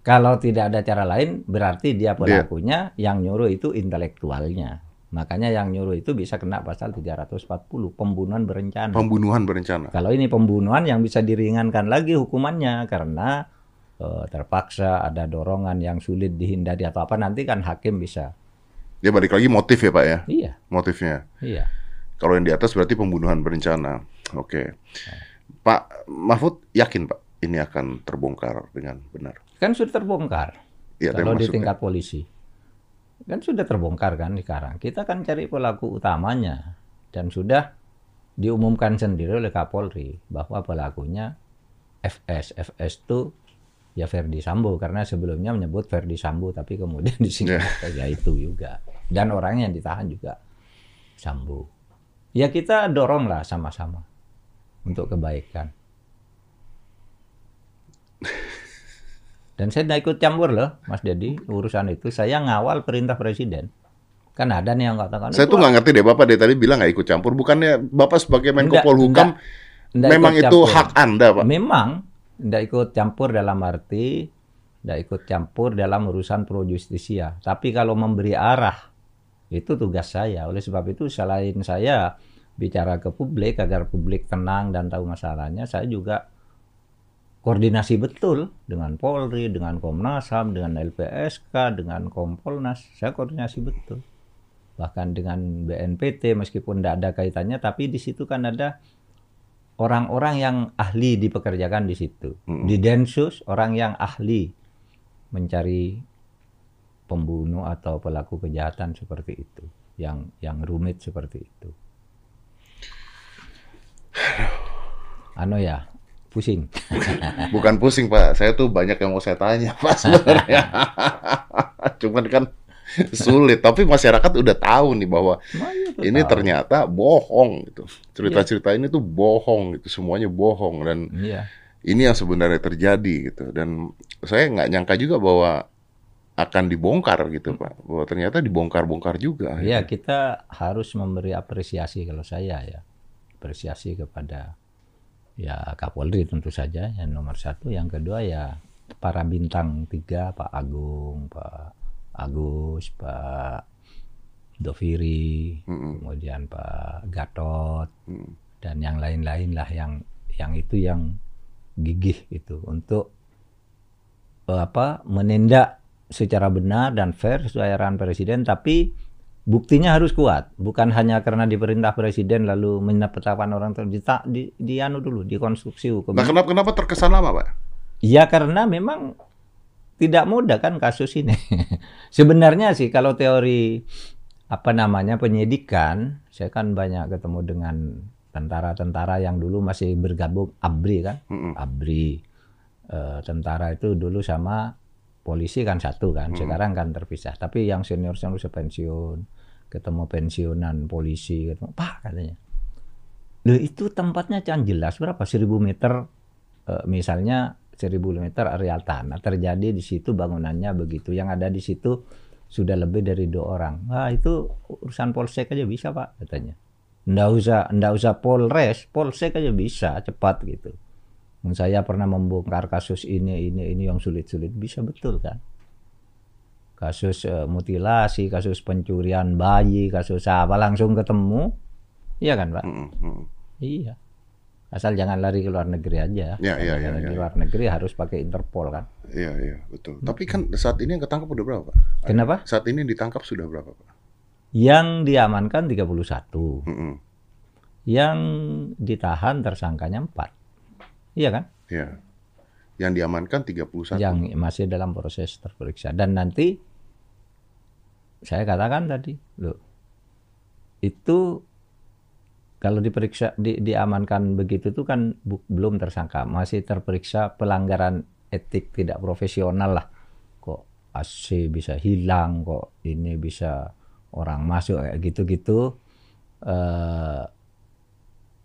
kalau tidak ada cara lain berarti dia pelakunya yang nyuruh itu intelektualnya makanya yang nyuruh itu bisa kena pasal 340 pembunuhan berencana Pembunuhan berencana. kalau ini pembunuhan yang bisa diringankan lagi hukumannya karena eh, terpaksa ada dorongan yang sulit dihindari atau apa nanti kan hakim bisa Dia balik lagi motif ya, Pak ya? iya Motifnya. iya Kalau yang di atas berarti pembunuhan berencana. Oke. Pak Mahfud yakin, Pak, ini akan terbongkar dengan benar. kan sudah terbongkar. Iya, kalau di tingkat polisi. Kan sudah terbongkar kan sekarang. Kita kan cari pelaku utamanya. Dan sudah diumumkan sendiri oleh Kapolri bahwa pelakunya FS FS itu ya Ferdi Sambo. Karena sebelumnya menyebut Ferdi Sambo tapi kemudian disingkat saja itu juga. Dan orang yang ditahan juga Sambo. Ya kita doronglah sama-sama untuk kebaikan Dan saya tidak ikut campur loh, Mas Dedi, urusan itu. Saya ngawal perintah presiden. Kan ada nih yang katakan. Saya "Itu tuh nggak ngerti deh Bapak dari tadi bilang nggak ikut campur. Bukannya Bapak sebagai Menko Polhukam memang itu campur. hak Anda, Pak? Memang tidak ikut campur dalam arti tidak ikut campur dalam urusan pro justisia. Tapi kalau memberi arah itu tugas saya. Oleh sebab itu selain saya bicara ke publik agar publik tenang dan tahu masalahnya, saya juga koordinasi betul dengan Polri, dengan Komnas HAM, dengan LPSK, dengan Kompolnas. Saya koordinasi betul. Bahkan dengan BNPT meskipun tidak ada kaitannya, tapi di situ kan ada orang-orang yang ahli dipekerjakan di situ. Di Densus orang yang ahli mencari pembunuh atau pelaku kejahatan seperti itu, yang yang rumit seperti itu. Ano ya, pusing. Bukan pusing Pak, saya tuh banyak yang mau saya tanya Pak sebenarnya. Cuman kan sulit. Tapi masyarakat udah tahu nih bahwa Nah, itu ini tahu. ternyata bohong gitu. Cerita-cerita ini tuh bohong gitu, semuanya bohong dan Iya. ini yang sebenarnya terjadi gitu. Dan saya nggak nyangka juga bahwa akan dibongkar gitu Pak. Bahwa ternyata dibongkar-bongkar juga. Iya, kita harus memberi apresiasi kalau saya ya. Apresiasi kepada ya Kapolri tentu saja yang nomor satu. Yang kedua ya para bintang tiga, Pak Agung, Pak Agus, Pak Doviri, Mm-mm. kemudian Pak Gatot, Mm. dan yang lain-lain lah yang yang itu yang gigih itu untuk eh, apa menindak secara benar dan fair sesuai arahan presiden tapi buktinya harus kuat bukan hanya karena diperintah presiden lalu menetapkan orang ter di, di, di anu dulu dikonstruksi hukum Nah kenapa kenapa terkesan lama Pak? ya karena memang tidak mudah kan kasus ini sebenarnya sih kalau teori apa namanya penyidikan saya kan banyak ketemu dengan tentara-tentara yang dulu masih bergabung ABRI kan Mm-mm. ABRI Eh, tentara itu dulu sama polisi kan satu kan sekarang kan terpisah. Tapi yang senior senior sudah pensiun ketemu pensiunan polisi ketemu pak katanya. Loh itu tempatnya kan jelas berapa? Seribu meter eh, misalnya seribu meter areal tanah. Terjadi di situ bangunannya begitu. Yang ada di situ sudah lebih dari dua orang. Wah itu urusan polsek aja bisa pak katanya. Ndak usah ndak usah polres polsek aja bisa cepat gitu saya pernah membongkar kasus ini ini ini yang sulit-sulit bisa betul kan kasus eh, mutilasi kasus pencurian bayi kasus apa langsung ketemu iya kan pak Mm-mm, mm-mm. iya asal jangan lari ke luar negeri aja Ya, ya, ya, Kalau ya, di ya. luar negeri harus pakai Interpol kan Iya iya betul. Tapi kan saat ini yang ketangkap udah berapa Pak? Kenapa? Saat ini yang ditangkap sudah berapa Pak? yang diamankan 31 Mm-mm. yang ditahan tersangkanya 4 iya kan? Iya. Yang diamankan 31. yang masih dalam proses terperiksa. Dan nanti saya katakan tadi loh itu kalau diperiksa di, diamankan begitu tuh kan bu- belum tersangka. Masih terperiksa pelanggaran etik tidak profesional lah. Kok AC bisa hilang kok ini bisa orang masuk kayak gitu-gitu. Eh,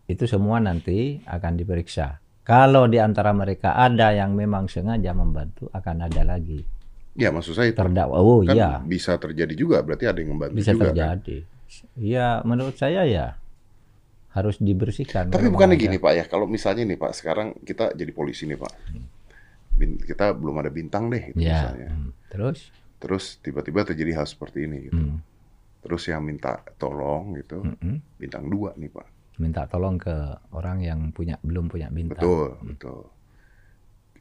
itu semua nanti akan diperiksa kalau di antara mereka ada yang memang sengaja membantu akan ada lagi Ya maksud saya itu terdakwa oh kan iya bisa terjadi juga berarti ada yang membantu bisa juga kan? terjadi ya menurut saya ya harus dibersihkan Tapi ada- gini Pak ya, kalau misalnya nih Pak, sekarang kita jadi polisi nih Pak. Bin- kita belum ada bintang deh gitu ya misalnya. hmm. terus Terus tiba-tiba terjadi hal seperti ini gitu. hmm. Terus yang minta tolong gitu, Mm-mm. bintang dua nih Pak. Minta tolong ke orang yang punya belum punya bintang Betul, betul.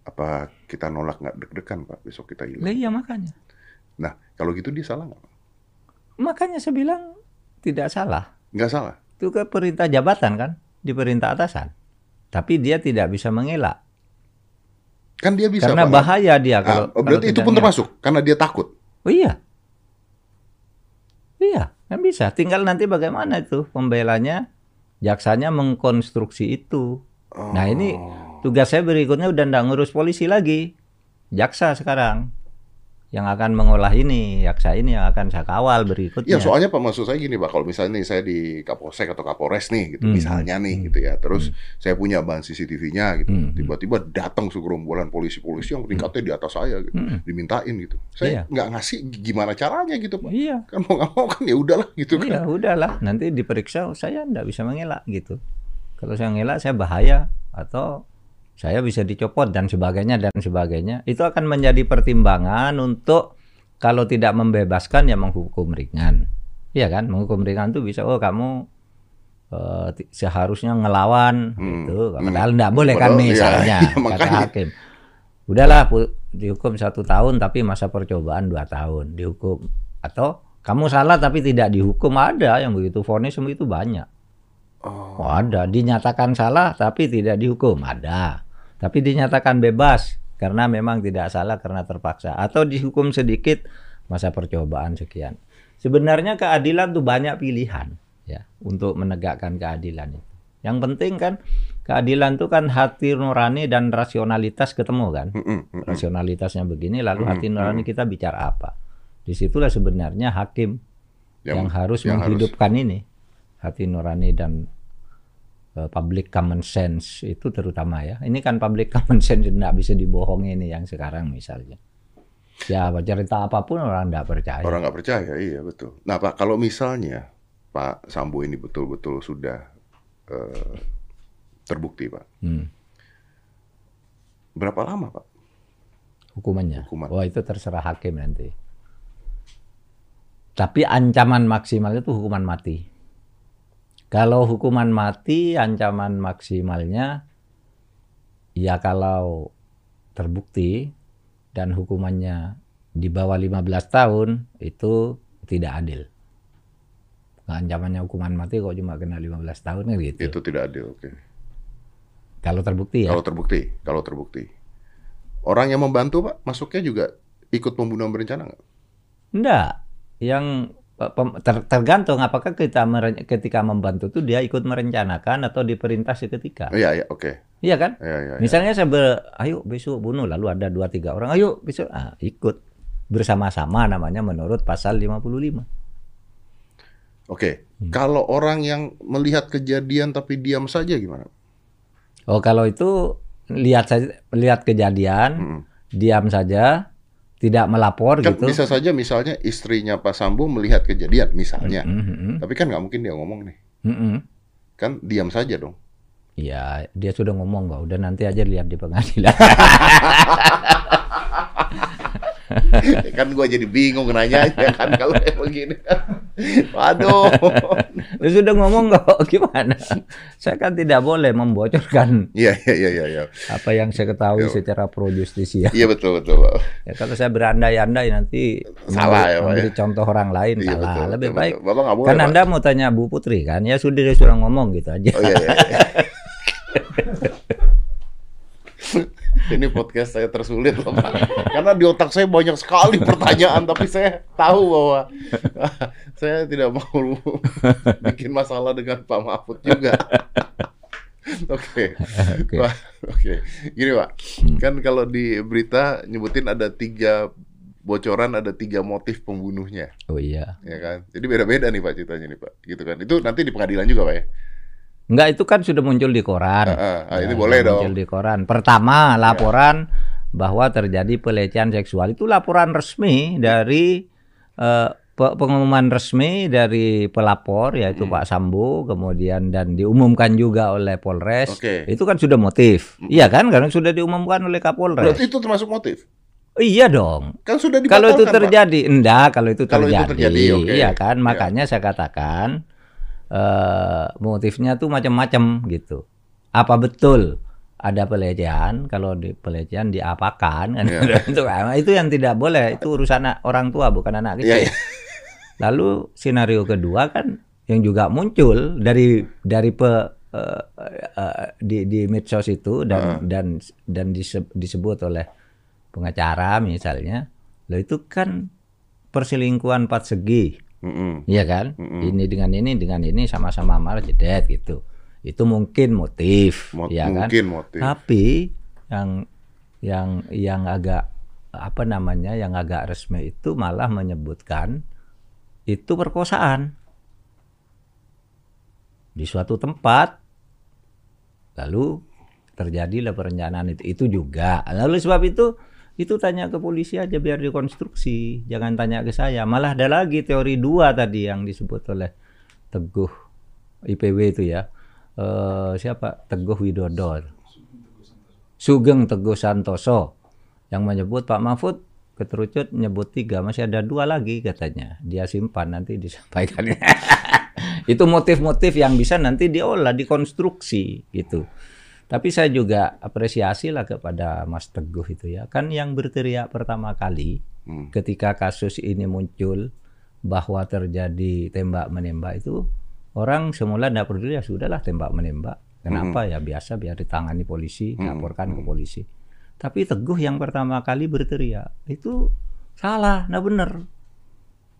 Apa kita nolak nggak deg-degan Pak, besok kita Lah hilang. iya makanya Nah, kalau gitu dia salah nggak makanya saya bilang tidak salah Nggak salah. itu ke perintah jabatan kan di perintah atasan tapi dia tidak bisa mengelak Kan dia bisa karena Pak. bahaya dia Ah, kalau oh, berarti kalau itu pun ngelak. termasuk, karena dia takut. Oh iya. Iya, kan bisa. Tinggal nanti bagaimana itu pembelanya, jaksanya mengkonstruksi itu. Nah ini tugas saya berikutnya udah nggak ngurus polisi lagi, jaksa sekarang, yang akan mengolah ini, yaksa ini yang akan saya kawal berikutnya. Ya soalnya Pak maksud saya gini Pak, kalau misalnya nih saya di Kapolsek atau Kapolres nih gitu, Hmm. misalnya nih gitu ya, terus saya punya bahan CCTV-nya gitu, Hmm. tiba-tiba datang segerombolan polisi-polisi yang tingkatnya di atas saya gitu, Hmm. dimintain gitu, saya Iya. nggak ngasih gimana caranya gitu Pak, Iya. kan mau nggak mau kan ya udahlah gitu kan. Iya, udahlah. Nanti diperiksa, saya nggak bisa mengelak gitu. Kalau saya ngelak, saya bahaya atau saya bisa dicopot dan sebagainya dan sebagainya. Itu akan menjadi pertimbangan untuk kalau tidak membebaskan ya menghukum ringan. Iya kan? Menghukum ringan itu bisa oh kamu eh, ti- seharusnya ngelawan Hmm. gitu. Hmm. Padahal nggak boleh kan iya, misalnya iya, kata makanya. hakim. Udahlah dihukum satu tahun tapi masa percobaan dua tahun dihukum atau kamu salah tapi tidak dihukum ada yang begitu vonis itu banyak. Oh, Oh, ada dinyatakan salah tapi tidak dihukum ada. Tapi dinyatakan bebas karena memang tidak salah karena terpaksa atau dihukum sedikit masa percobaan sekian. Sebenarnya keadilan tuh banyak pilihan ya untuk menegakkan keadilan itu. Yang penting kan keadilan itu kan hati nurani dan rasionalitas ketemu kan. Rasionalitasnya begini lalu hati nurani kita bicara apa. Di situlah sebenarnya hakim yang, harus yang harus- menghidupkan ini hati nurani dan public common sense itu terutama ya. Ini kan public common sense tidak bisa dibohongi ini yang sekarang misalnya. Ya cerita apa pun orang tidak percaya. Orang nggak percaya, iya betul. Nah Pak, kalau misalnya Pak Sambo ini betul-betul sudah eh, terbukti Pak, Hmm, berapa lama Pak? hukumannya? Hukuman. wah itu terserah hakim nanti. Tapi ancaman maksimal itu hukuman mati kalau hukuman mati ancaman maksimalnya ya kalau terbukti dan hukumannya di bawah 15 tahun itu tidak adil. Ancamannya hukuman mati kok cuma kena 15 tahun kan gitu. Itu tidak adil, oke. Kalau terbukti ya. Kalau terbukti, kalau terbukti. Orang yang membantu Pak, masuknya juga ikut pembunuhan berencana nggak? Enggak. Yang ter- tergantung apakah kita meren- ketika membantu itu dia ikut merencanakan atau diperintah seketika. Iya, iya, oke. Iya kan? Iya, iya, iya. Misalnya saya ber, ayo besok bunuh lalu ada dua tiga orang, ayo besok ah, ikut bersama-sama namanya menurut pasal 55. Oke, Hmm. kalau orang yang melihat kejadian tapi diam saja gimana? Oh kalau itu lihat saja lihat kejadian, Mm. diam saja, tidak melapor Kan gitu. bisa saja misalnya istrinya Pak Sambo melihat kejadian misalnya, Mm, mm, mm, tapi kan nggak mungkin dia ngomong nih, mm, mm. kan diam saja dong. Ya dia sudah ngomong kok, udah nanti aja lihat di pengadilan. kan gua jadi bingung nanya kan kalau kayak begini. Waduh. dia sudah ngomong kok, gimana? Saya kan tidak boleh membocorkan Iya iya iya iya. Iya apa yang saya ketahui Yo. secara pro justisia. Iya, betul betul. Ya, kalau saya berandai-andai nanti Salah memberi, ya, memberi ya? contoh orang lain Iya, salah. betul, Lebih betul, baik betul. Bapak boleh, kan. Anda mau tanya Bu Putri kan? Ya sudah dia sudah ngomong gitu aja. Oh iya iya. iya. Ini podcast saya tersulit loh Pak. Karena di otak saya banyak sekali pertanyaan tapi saya tahu bahwa saya tidak mau bikin masalah dengan Pak Mahfud juga. Oke. Oke. Oke. Gini Pak, kan kalau di berita nyebutin ada tiga bocoran ada tiga motif pembunuhnya, Oh iya. ya kan? Jadi beda-beda nih Pak ceritanya nih Pak, gitu kan? Itu nanti di pengadilan juga Pak ya? Enggak itu kan sudah muncul di koran. Ah, ah, ah, Ya, ini boleh Muncul dong. di koran. Pertama laporan bahwa terjadi pelecehan seksual itu laporan resmi dari pe- pengumuman resmi dari pelapor yaitu Hmm. Pak Sambo kemudian dan diumumkan juga oleh Polres. Oke. Itu kan sudah motif. Iya kan? Karena sudah diumumkan oleh Kapolres. Berarti itu termasuk motif? Iya dong. Kan sudah Kalau itu Pak. terjadi, enggak. Kalau itu Kalau itu terjadi, terjadi, oke. iya kan. Iya. Makanya saya katakan eh motifnya tuh macam-macam gitu. Apa betul ada pelecehan? Kalau di pelecehan diapakan kan? Iya. itu, itu yang tidak boleh. Itu urusan anak- orang tua bukan anak Iya, kecil. iya. Lalu senario kedua kan yang juga muncul dari dari pe, eh, eh, di di medsos itu dan dan dan dise- disebut oleh pengacara misalnya, lo itu kan perselingkuhan empat segi, Mm-mm. iya kan? Mm-mm. Ini dengan ini dengan ini sama-sama marah jedet gitu. Itu mungkin motif, Mo- ya kan? mungkin motif. Tapi yang yang yang agak apa namanya yang agak resmi itu malah menyebutkan itu perkosaan di suatu tempat lalu terjadilah perencanaan itu itu juga lalu sebab itu itu tanya ke polisi aja biar dikonstruksi. Jangan tanya ke saya. Malah ada lagi teori dua tadi yang disebut oleh Teguh IPW itu ya. Eh, siapa? Teguh Widodo. Sugeng Teguh Santoso. Yang menyebut Pak Mahfud keterucut nyebut tiga. Masih ada dua lagi katanya. Dia simpan nanti disampaikan. Itu motif-motif yang bisa nanti diolah dikonstruksi gitu tapi saya juga apresiasi lah kepada Mas Teguh itu ya kan yang berteriak pertama kali Hmm. ketika kasus ini muncul bahwa terjadi tembak menembak itu orang semula tidak peduli ya sudahlah tembak menembak kenapa ya biasa biar ditangani polisi laporkan ke polisi tapi Teguh yang pertama kali berteriak itu salah nah benar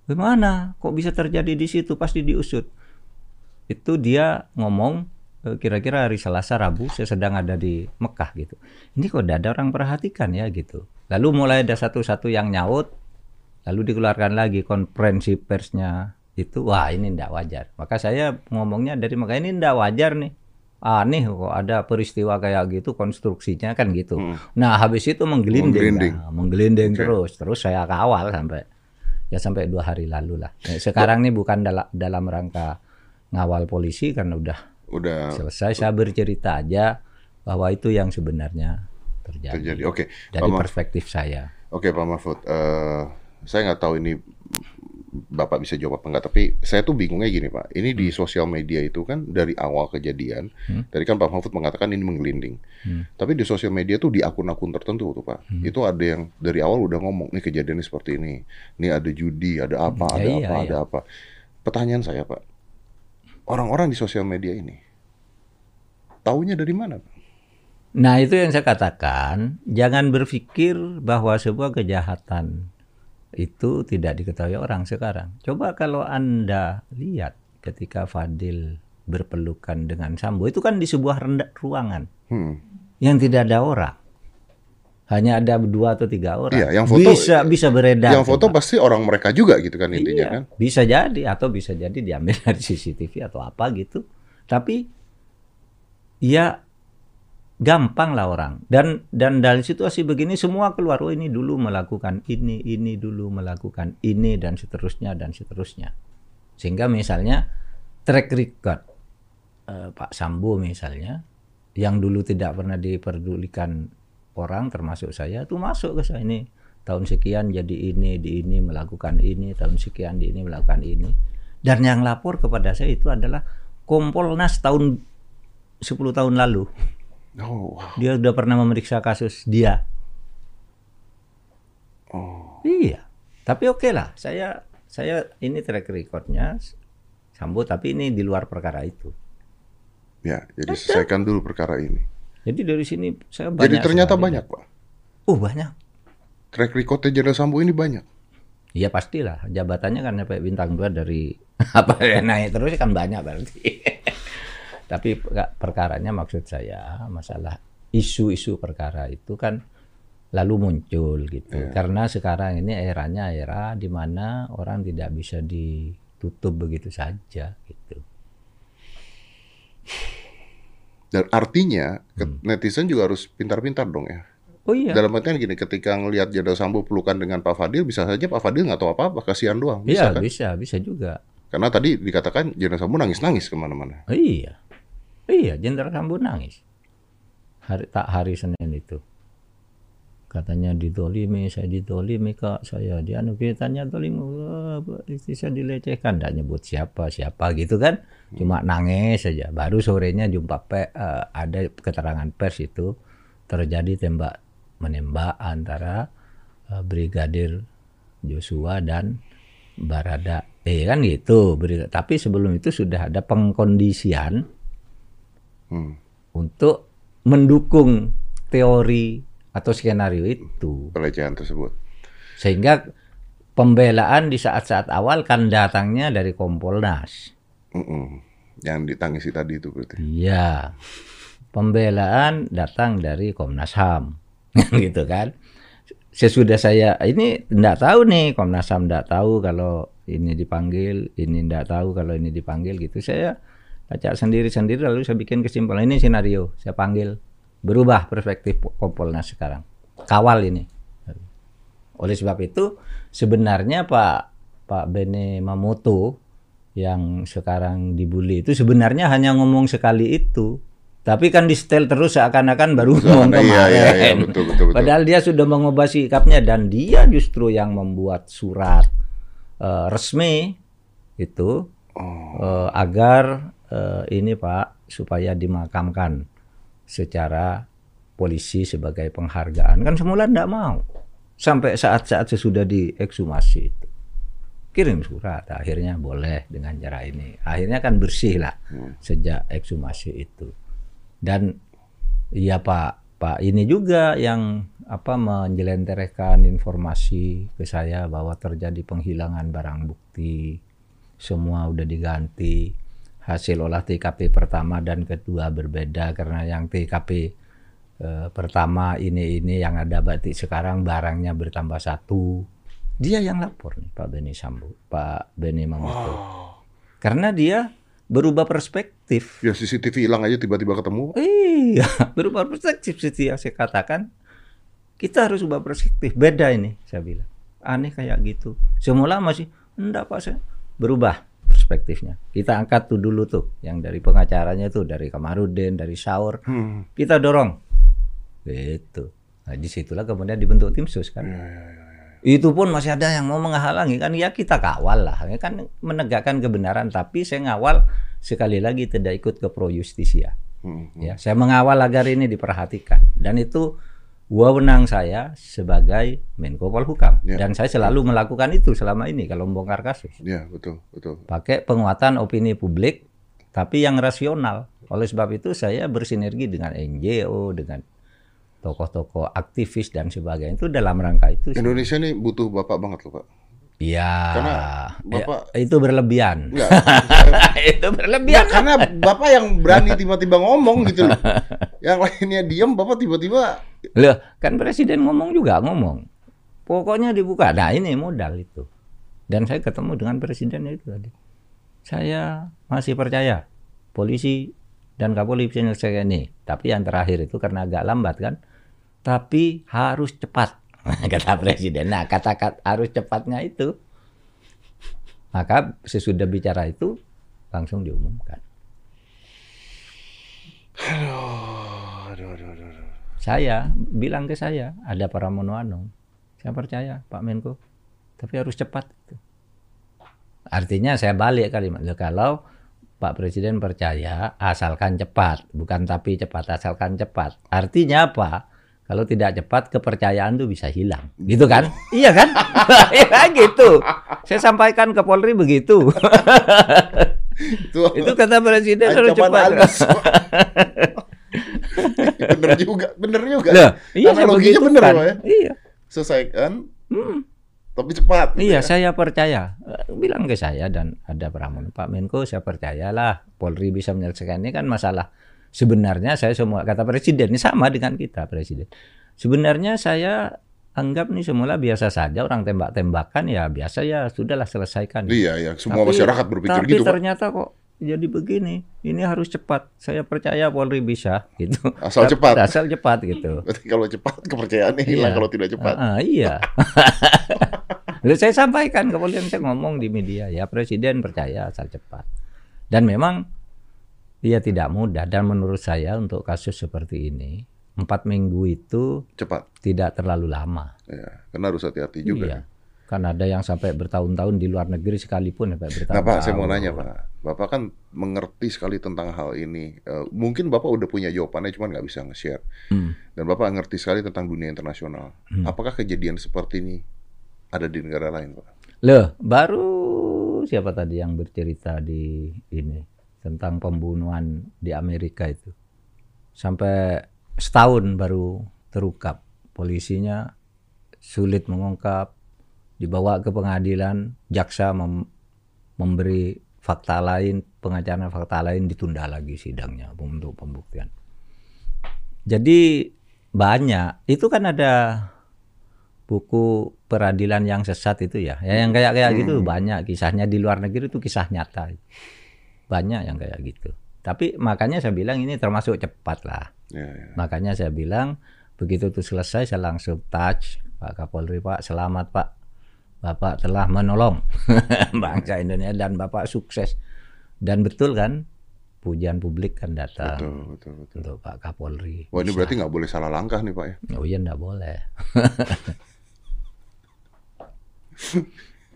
Gimana? Kok bisa terjadi di situ? Pasti diusut. Itu dia ngomong kira-kira hari Selasa Rabu saya sedang ada di Mekah gitu. Ini kok tidak ada orang perhatikan ya gitu. Lalu mulai ada satu-satu yang nyaut, lalu dikeluarkan lagi konferensi persnya itu wah ini tidak wajar. Maka saya ngomongnya dari Mekah ini tidak wajar nih. Aneh kok ada peristiwa kayak gitu konstruksinya kan gitu. Nah habis itu menggelinding, Menggelinding. Nah, menggelinding Oke. terus, terus saya kawal sampai ya sampai dua hari lalu lah. Nah, sekarang ini bukan dalam dalam rangka ngawal polisi karena udah Udah selesai. Saya bercerita aja bahwa itu yang sebenarnya terjadi, terjadi. Oke, dari Pak Mahfud. perspektif saya. Oke Pak Mahfud, Eh, saya nggak tahu ini Bapak bisa jawab apa enggak, tapi saya tuh bingungnya gini Pak. Ini di sosial media itu kan dari awal kejadian, tadi kan Pak Mahfud mengatakan ini menggelinding. Tapi di sosial media tuh di akun-akun tertentu tuh Pak, itu ada yang dari awal udah ngomong nih kejadiannya seperti ini, nih ada judi, ada apa, Ya, ada iya, apa, iya. ada apa. Pertanyaan saya Pak, orang-orang di sosial media ini taunya dari mana? Nah itu yang saya katakan, jangan berpikir bahwa sebuah kejahatan itu tidak diketahui orang sekarang. Coba kalau Anda lihat ketika Fadil berpelukan dengan Sambo, itu kan di sebuah rendah ruangan Hmm. yang tidak ada orang. Hanya ada dua atau tiga orang. Iya, yang foto- bisa bisa beredar. Yang foto coba. pasti orang mereka juga gitu kan intinya Iya, kan? Bisa jadi atau bisa jadi diambil dari CCTV atau apa gitu. Tapi ya gampang lah orang. Dan dan dari situasi begini semua keluar oh ini dulu melakukan ini, ini dulu melakukan ini dan seterusnya dan seterusnya. Sehingga misalnya track record eh, Pak Sambo misalnya yang dulu tidak pernah diperdulikan orang termasuk saya itu masuk ke saya ini tahun sekian jadi ini di ini melakukan ini tahun sekian di ini melakukan ini dan yang lapor kepada saya itu adalah Kompolnas tahun 10 tahun lalu Oh, wow. dia sudah pernah memeriksa kasus dia Oh. iya tapi oke lah saya saya ini track recordnya Sambo tapi ini di luar perkara itu Ya, jadi selesaikan dulu perkara ini. Jadi dari sini saya banyak Jadi ternyata sekali- banyak, Pak. oh banyak Track recordnya Jenderal Sambo ini banyak. Iya pastilah jabatannya kan sampai bintang dua dari apa ya naik terus kan banyak berarti. Tapi per- perkaranya maksud saya masalah isu-isu perkara itu kan lalu muncul gitu. Karena sekarang ini eranya era di mana orang tidak bisa ditutup begitu saja gitu. Dan artinya ke- netizen juga harus pintar-pintar dong ya. Oh iya. Dalam artian gini, ketika ngelihat Jenderal Sambo pelukan dengan Pak Fadil, bisa saja Pak Fadil nggak tahu apa-apa, kasihan doang. Bisa Iya kan? bisa bisa juga. Karena tadi dikatakan Jenderal Sambo nangis-nangis ke mana-mana. Oh, iya. Iya, Jenderal Sambo nangis. Hari tak hari Senin itu. Katanya didolimi, saya didolimi kak, saya dianu kitanya dolim, wah, istri saya dilecehkan, tidak nyebut siapa siapa gitu kan, cuma nangis saja. Baru sorenya jumpa pe, eh, ada keterangan pers itu terjadi tembak menembak antara eh, Brigadir Joshua dan Barada. Eh kan gitu. Tapi sebelum itu sudah ada pengkondisian Hmm. untuk mendukung teori atau skenario itu. Pelecehan tersebut. Sehingga pembelaan di saat-saat awal kan datangnya dari Kompolnas. Mm-mm. Yang ditangisi tadi itu berarti. Iya. Pembelaan datang dari Komnas HAM. gitu kan. sesudah saya ini tidak tahu nih Komnas HAM tidak tahu kalau ini dipanggil, ini tidak tahu kalau ini dipanggil gitu. Saya baca sendiri-sendiri lalu saya bikin kesimpulan ini skenario, saya panggil berubah perspektif Kompolnas sekarang. Kawal ini. Oleh sebab itu sebenarnya Pak Pak Bene Mamoto yang sekarang dibully itu sebenarnya hanya ngomong sekali itu tapi kan di setel terus seakan-akan baru ngomong Iya, kemarin. iya, iya, betul, betul, betul. Padahal dia sudah mengubah sikapnya dan dia justru yang membuat surat eh, resmi itu Oh. eh, agar eh, ini Pak supaya dimakamkan secara polisi sebagai penghargaan. Kan semula tidak mau. Sampai saat-saat sesudah diekshumasi itu. Kirim surat, akhirnya boleh dengan cara ini. Akhirnya kan bersih lah sejak ekshumasi itu. Dan iya Pak, Pak ini juga yang apa menjelenterkan informasi ke saya bahwa terjadi penghilangan barang bukti. Semua udah diganti. Hasil olah TKP pertama dan kedua berbeda karena yang TKP eh, pertama ini ini yang ada batik sekarang barangnya bertambah satu. Dia yang lapor nih Pak Beni Sambo, Pak Beni Mamoto. Karena dia berubah perspektif. Ya CCTV hilang aja tiba-tiba ketemu. Iya, berubah perspektif seperti yang saya katakan. Kita harus ubah perspektif. Beda ini, saya bilang. Aneh kayak gitu. Semula masih, enggak Pak, saya berubah perspektifnya. Kita angkat tuh dulu tuh, yang dari pengacaranya tuh, dari Kamarudin, dari Saur. Hmm. Kita dorong. Gitu. Nah, di situlah kemudian dibentuk tim sus kan. Ya, ya, ya. Itu pun masih ada yang mau menghalangi kan ya kita kawal lah Ya kan menegakkan kebenaran tapi saya ngawal sekali lagi tidak ikut ke pro justisia Hmm. ya saya mengawal agar ini diperhatikan dan itu wewenang saya sebagai Menko Polhukam Ya. dan saya selalu melakukan itu selama ini kalau membongkar kasus Ya, betul, betul. pakai penguatan opini publik tapi yang rasional oleh sebab itu saya bersinergi dengan NGO dengan tokoh-tokoh aktivis dan sebagainya itu dalam rangka itu sih. Indonesia ini butuh Bapak banget loh, Pak. Iya. Karena Ya, Bapak- itu berlebihan. Enggak. itu berlebihan. Enggak, karena Bapak yang berani tiba-tiba ngomong gitu loh. Yang lainnya diam, Bapak tiba-tiba Loh, kan presiden ngomong juga ngomong. Pokoknya dibuka. Nah, ini modal itu. Dan saya ketemu dengan presiden itu tadi. Saya masih percaya polisi dan Kapolri bisa menyelesaikan ini. Tapi yang terakhir itu karena agak lambat kan. Tapi harus cepat. Kata presiden. Nah, kata-kata harus cepatnya itu. Maka sesudah bicara itu langsung diumumkan. aduh, aduh, aduh, aduh. Saya bilang ke saya, ada para Anung. Saya percaya Pak Menko, tapi harus cepat. Artinya saya balik kalimat, "Loh, kalau Pak Presiden percaya asalkan cepat, bukan tapi cepat, asalkan cepat. Artinya apa? Kalau tidak cepat kepercayaan itu bisa hilang, gitu kan? iya kan? Iya gitu. Saya sampaikan ke Polri begitu. Itu, itu kata Presiden harus cepat. bener juga, bener juga. Loh, iya saya Analoginya begitu bener kan. Ya. Iya. Selesaikan, Hmm. tapi cepat. gitu Iya, ya. saya percaya. Eh, Bilang ke saya dan ada Pramono, Pak Menko, saya percayalah Polri bisa menyelesaikan ini kan masalah. Sebenarnya saya semua kata presiden ini sama dengan kita presiden. Sebenarnya saya anggap nih semula biasa saja orang tembak-tembakan ya biasa ya sudahlah selesaikan. Iya, iya. Semua Tapi- masyarakat berpikir tapi gitu, Pak. ternyata kok jadi begini. Ini harus cepat. Saya percaya Polri bisa gitu. Asal cepat. Asal cepat gitu. Berarti kalau cepat kepercayaannya hilang Iya. kalau tidak cepat. Ah, ah, iya. Lalu saya sampaikan ke polisi saya ngomong di media ya presiden percaya asal cepat. Dan memang iya tidak mudah dan menurut saya untuk kasus seperti ini empat minggu itu Cepat. tidak terlalu lama. Ya, karena harus hati-hati juga. Iya. Kan ada yang sampai bertahun-tahun di luar negeri sekalipun sampai bertahun-tahun. Nah Pak, saya mau nanya Pak. Bapak kan mengerti sekali tentang hal ini. Eh, mungkin Bapak udah punya jawabannya, cuma nggak bisa nge-share. Hmm. Dan Bapak ngerti sekali tentang dunia internasional. Hmm. Apakah kejadian seperti ini ada di negara lain, Pak? Loh, baru siapa tadi yang bercerita di ini tentang pembunuhan di Amerika itu. Sampai setahun baru terungkap. Polisinya sulit mengungkap, dibawa ke pengadilan, jaksa mem- memberi fakta lain, pengacara fakta lain ditunda lagi sidangnya untuk pembuktian. Jadi banyak, itu kan ada buku peradilan yang sesat itu ya. Ya yang kayak kayak gitu Hmm. banyak kisahnya di luar negeri itu kisah nyata. Banyak yang kayak gitu. Tapi makanya saya bilang ini termasuk cepat lah. Ya, ya. Makanya saya bilang begitu itu selesai saya langsung touch Pak Kapolri Pak selamat Pak Bapak telah menolong bangsa Indonesia dan Bapak sukses dan betul kan pujian publik kan datang Betul, betul, betul. untuk Pak Kapolri. Wah ini berarti nggak boleh salah langkah nih Pak ya. Oh iya enggak boleh.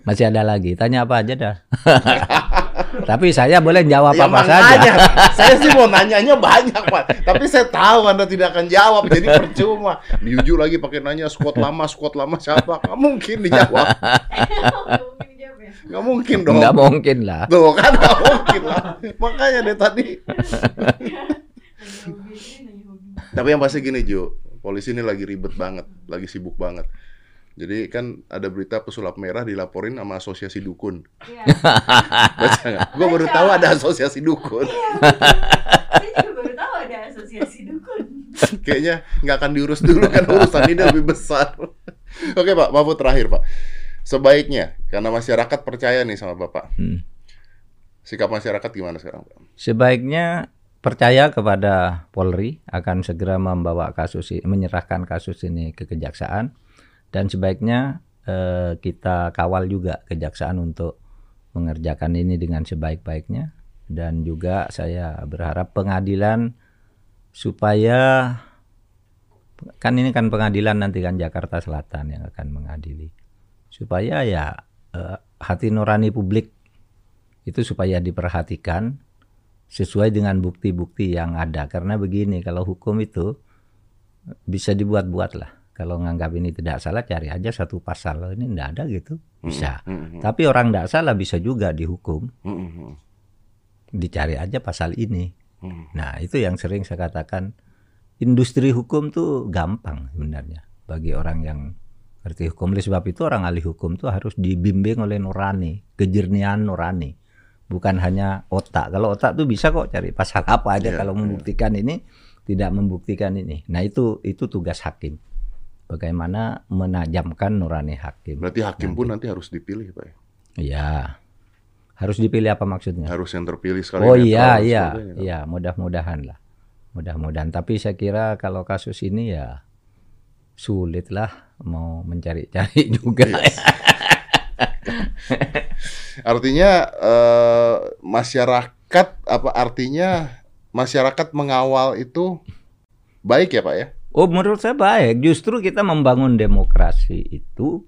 Masih ada lagi, tanya apa aja dah. Tapi saya boleh jawab Ya apa saja. saya sih mau nanyanya banyak Pak, tapi saya tahu Anda tidak akan jawab, jadi percuma. Diuju lagi pakai nanya squad lama, squad lama siapa? Nggak mungkin dijawab. Mungkin dijawab ya. Nggak mungkin dong. Enggak mungkin lah. Tuh kan nggak mungkin lah. Makanya deh tadi. Tapi yang pasti gini Jo, polisi ini lagi ribet banget, lagi sibuk banget. Jadi kan ada berita pesulap merah dilaporin sama asosiasi dukun. Iya. Baca nggak? Gue baru tahu ada asosiasi dukun. Saya juga baru tahu ada asosiasi dukun. Kayaknya nggak akan diurus dulu kan urusan ini lebih besar. Oke Pak, Mahfud terakhir Pak. Sebaiknya karena masyarakat percaya nih sama Bapak. Hmm. Sikap masyarakat gimana sekarang Pak? Sebaiknya percaya kepada Polri akan segera membawa kasus ini, menyerahkan kasus ini ke kejaksaan dan sebaiknya eh, kita kawal juga kejaksaan untuk mengerjakan ini dengan sebaik-baiknya. Dan juga saya berharap pengadilan supaya kan ini kan pengadilan nanti kan Jakarta Selatan yang akan mengadili. Supaya ya eh, hati nurani publik itu supaya diperhatikan sesuai dengan bukti-bukti yang ada. Karena begini kalau hukum itu bisa dibuat-buat lah kalau nganggap ini tidak salah cari aja satu pasal. Loh, ini tidak ada gitu. Bisa. Hmm, hmm, tapi orang tidak salah bisa juga dihukum. Hmm, hmm, dicari aja pasal ini. Hmm. nah itu yang sering saya katakan. Industri hukum tuh gampang sebenarnya bagi orang yang ngerti hukum. Oleh sebab itu orang ahli hukum tuh harus dibimbing oleh nurani kejernihan nurani. Bukan hanya otak. Kalau otak tuh bisa kok cari pasal apa aja Iya, kalau iya. membuktikan ini tidak membuktikan ini. Nah itu itu tugas hakim bagaimana menajamkan nurani hakim Berarti hakim pun nanti harus dipilih Pak ya? ya harus dipilih apa maksudnya Harus yang terpilih sekali. Oh iya iya iya mudah-mudahan lah mudah-mudahan tapi saya kira kalau kasus ini ya sulit lah mau mencari-cari juga Yes. Artinya eh, masyarakat apa artinya masyarakat mengawal itu baik ya Pak ya? Oh menurut saya baik justru kita membangun demokrasi itu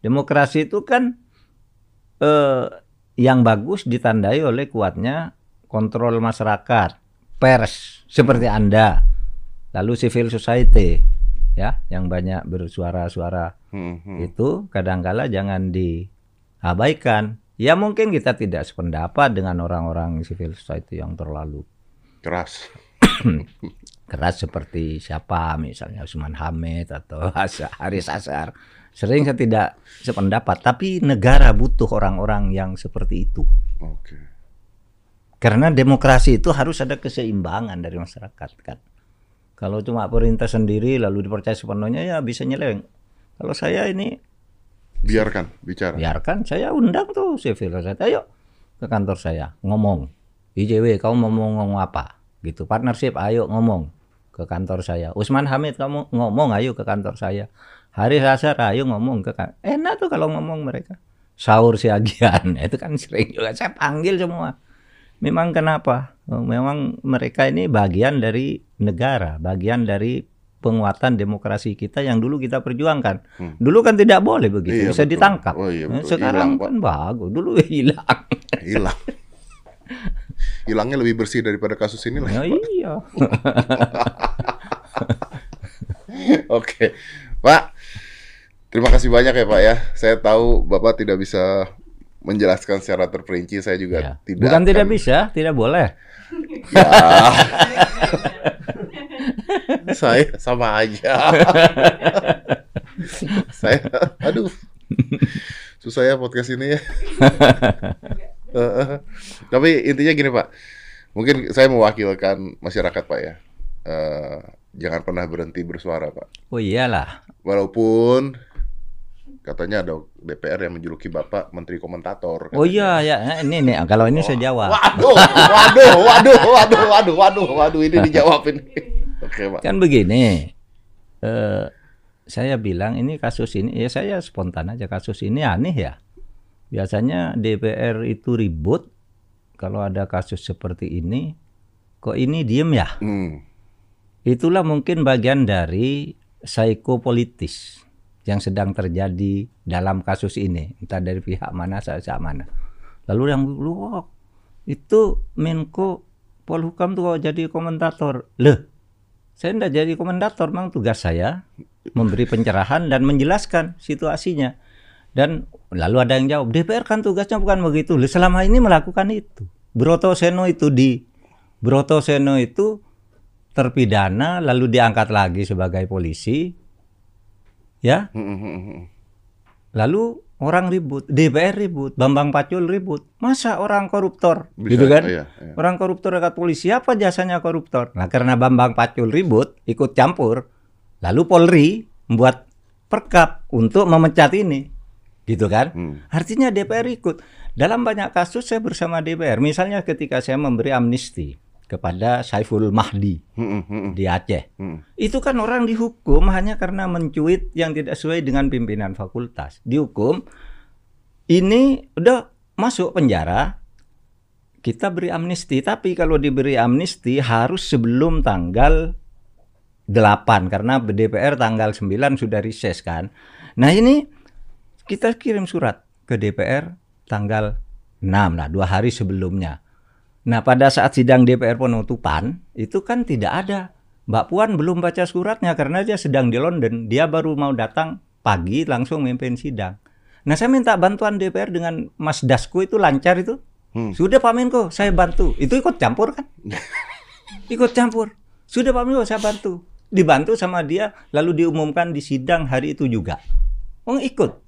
demokrasi itu kan eh, yang bagus ditandai oleh kuatnya kontrol masyarakat pers seperti anda lalu civil society ya yang banyak bersuara-suara Hmm, hmm. itu kadangkala jangan diabaikan. Ya mungkin kita tidak sependapat dengan orang-orang civil society yang terlalu Keras. Keras seperti siapa misalnya Usman Hamid atau Haris Asar. Sering saya tidak sependapat, tapi negara butuh orang-orang yang seperti itu. Oke. Karena demokrasi itu harus ada keseimbangan dari masyarakat kan. Kalau cuma perintah sendiri lalu dipercaya sepenuhnya ya bisa nyeleweng. Kalau saya ini Biarkan bicara. biarkan saya undang tuh civil society ayo ke kantor saya ngomong IJW kamu mau ngomong apa gitu partnership ayo ngomong ke kantor saya Usman Hamid kamu ngomong ayo ke kantor saya Haris Asar ayo ngomong ke kantor enak tuh kalau ngomong mereka sahur siagian itu kan sering juga saya panggil semua memang kenapa Oh, memang mereka ini bagian dari negara bagian dari penguatan demokrasi kita yang dulu kita perjuangkan Hmm. dulu kan tidak boleh begitu Iya, bisa betul. ditangkap Oh, iya, betul. sekarang Hilang, Pak. kan bagus dulu hilang Hilang. Hilangnya lebih bersih daripada kasus ini lah. ya, iya Oke, Pak. Terima kasih banyak ya Pak ya. Saya tahu Bapak tidak bisa menjelaskan secara terperinci. Saya juga Ya. tidak. bukan tidak akan- bisa tidak boleh Ya. saya sama aja. saya, aduh, susah ya podcast ini ya. Eh, Tapi intinya gini Pak, mungkin saya mewakilkan masyarakat Pak ya. Eh, jangan pernah berhenti bersuara Pak. oh iyalah Walaupun Katanya ada DPR yang menjuluki Bapak Menteri Komentator. Oh iya ya, Nah, ini nih kalau ini saya jawab. Waduh, waduh, waduh, waduh, waduh, waduh, waduh, ini dijawab ini. Oke, Pak. Kan begini, eh, saya bilang ini kasus ini, ya saya spontan aja kasus ini aneh ya. Biasanya DPR itu ribut kalau ada kasus seperti ini, kok ini diem ya? Hmm. Itulah mungkin bagian dari psikopolitis yang sedang terjadi dalam kasus ini, entah dari pihak mana, pihak mana. Lalu yang lu itu Menko Polhukam tuh kok jadi komentator. Loh, saya tidak jadi komentator, memang tugas saya memberi pencerahan dan menjelaskan situasinya. Dan lalu ada yang jawab, DPR kan tugasnya bukan begitu. Selama ini melakukan itu. Broto Seno itu di Broto Seno itu terpidana lalu diangkat lagi sebagai polisi. Ya, lalu orang ribut, DPR ribut, Bambang Pacul ribut. Masa orang koruptor? Bisa, gitu kan? iya, iya. Orang koruptor dekat polisi apa jasanya koruptor? Nah, karena Bambang Pacul ribut, ikut campur, lalu Polri membuat perkap untuk memecat ini. Gitu kan? Hmm. Artinya DPR ikut. Dalam banyak kasus saya bersama DPR. Misalnya ketika saya memberi amnesti kepada Saiful Mahdi Hmm, hmm, hmm, di Aceh. hmm. Itu kan orang dihukum hanya karena mencuit yang tidak sesuai dengan pimpinan fakultas. Dihukum, ini udah masuk penjara, kita beri amnesti. Tapi kalau diberi amnesti harus sebelum tanggal 8 karena DPR tanggal 9 sudah rises kan. Nah ini kita kirim surat ke DPR tanggal 6 lah, dua hari sebelumnya. Nah pada saat sidang DPR penutupan itu kan tidak ada. Mbak Puan belum baca suratnya karena dia sedang di London. Dia baru mau datang pagi langsung memimpin sidang. Nah saya minta bantuan DPR dengan Mas Dasko itu lancar itu. Hmm. Sudah Pak Menko saya bantu. Itu ikut campur kan? ikut campur. Sudah Pak Menko saya bantu. Dibantu sama dia lalu diumumkan di sidang hari itu juga. Oh ikut.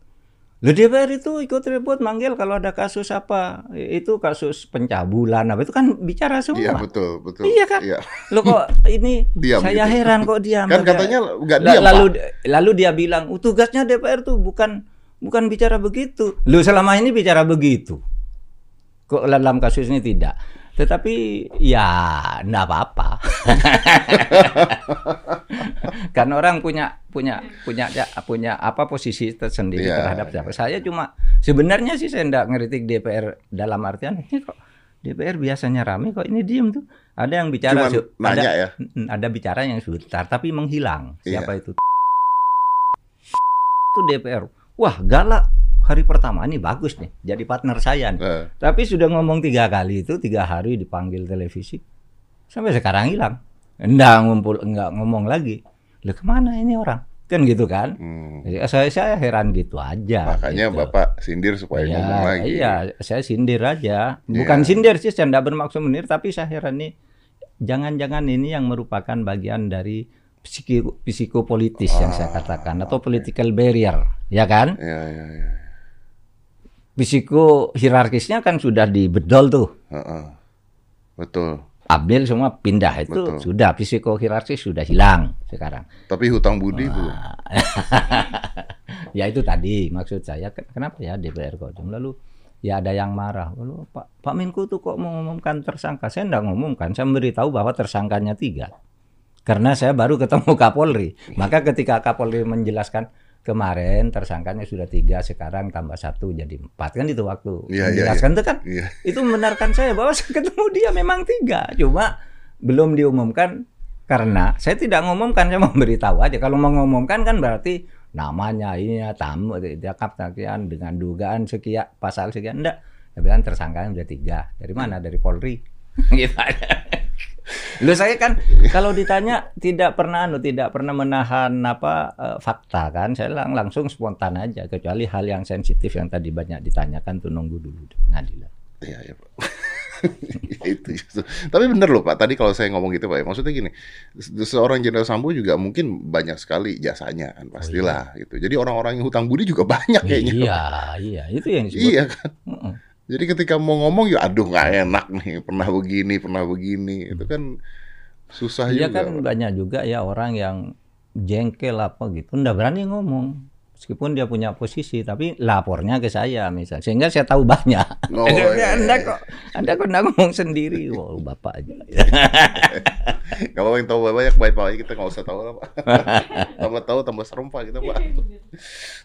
Loh DPR itu ikut ribut manggil kalau ada kasus apa itu kasus pencabulan apa itu kan bicara semua. Iya betul betul. Iya kan? Iya. Lo kok ini Diam saya gitu. heran kok diam. Kan katanya nggak diam, lalu Pak. lalu dia bilang, "Oh, tugasnya DPR tuh bukan bukan bicara begitu." Lu selama ini bicara begitu. Kok dalam kasus ini tidak? Tetapi ya enggak apa-apa. kan orang punya punya punya ya, punya apa posisi tersendiri Iya, terhadap siapa. Saya cuma sebenarnya sih saya enggak ngeritik DPR dalam artian ini kok DPR biasanya rame kok ini diem tuh. Ada yang bicara nanya ada, ya. Ada bicara yang sebentar tapi menghilang. Iya. Siapa itu? Itu DPR. Wah, galak. Hari pertama ini bagus nih, jadi partner saya nih. Eh, Tapi sudah ngomong tiga kali itu, tiga hari dipanggil televisi. Sampai sekarang hilang. Enggak ngumpul, enggak ngomong lagi. Lah ke mana ini orang? Kan gitu kan? hmm. Jadi saya saya heran gitu aja. Makanya gitu. Bapak sindir supaya Iya, ngomong lagi. Iya, saya sindir aja. Bukan Iya. sindir sih, saya enggak bermaksud menir, tapi saya heran nih. Jangan-jangan ini yang merupakan bagian dari psikopolitis yang saya katakan atau political barrier, ya kan? Iya iya iya. Psiko hierarkisnya kan sudah dibedol tuh. Heeh. Betul. Abdel semua pindah itu Betul. sudah psiko hierarkis sudah hilang sekarang. Tapi hutang budi belum. ya itu tadi maksud saya ken- kenapa ya DPR kok Jum? lalu ya ada yang marah lalu Pak Pak Menko tuh kok mengumumkan tersangka saya enggak ngumumkan saya memberitahu bahwa tersangkanya tiga karena saya baru ketemu Kapolri maka ketika Kapolri menjelaskan kemarin tersangkanya sudah tiga sekarang tambah satu jadi empat. Kan itu waktu Iya, iya, menjelaskan itu kan? Iya. itu membenarkan saya bahwa saya ketemu dia memang tiga. Cuma belum diumumkan karena saya tidak ngumumkan saya memberitahu aja. Kalau mengumumkan kan berarti namanya ini ya tamu diakap sekian dengan dugaan sekian pasal sekian. Enggak. Saya bilang tersangkanya sudah tiga. Dari mana? Dari Polri. Gitu aja Lu saya kan kalau ditanya tidak pernah anu tidak pernah menahan apa eh, fakta kan saya lang- langsung spontan aja kecuali hal yang sensitif yang tadi banyak ditanyakan tuh nunggu dulu di pengadilan. Iya, iya, Pak. Ya, itu justru. Tapi bener loh Pak, tadi kalau saya ngomong gitu Pak, ya, maksudnya gini, se- seorang Jenderal Sambo juga mungkin banyak sekali jasanya kan, pastilah gitu. Jadi orang-orang yang hutang budi juga banyak kayaknya. Iya, iya, itu yang disebut. Iya kan. Jadi ketika mau ngomong ya aduh nggak enak nih, pernah begini, pernah begini, itu kan susah Iya juga. kan Pak. banyak juga ya orang yang jengkel apa gitu, ndak berani ngomong. Meskipun dia punya posisi, tapi lapornya ke saya misal, sehingga saya tahu banyak. Oh, anda, iya, anda iya. kok, anda kok nggak ngomong sendiri, wow bapak aja. Kalau yang tahu banyak baik pak, kita nggak usah tahu lah pak. tambah tahu tambah serem pak kita pak.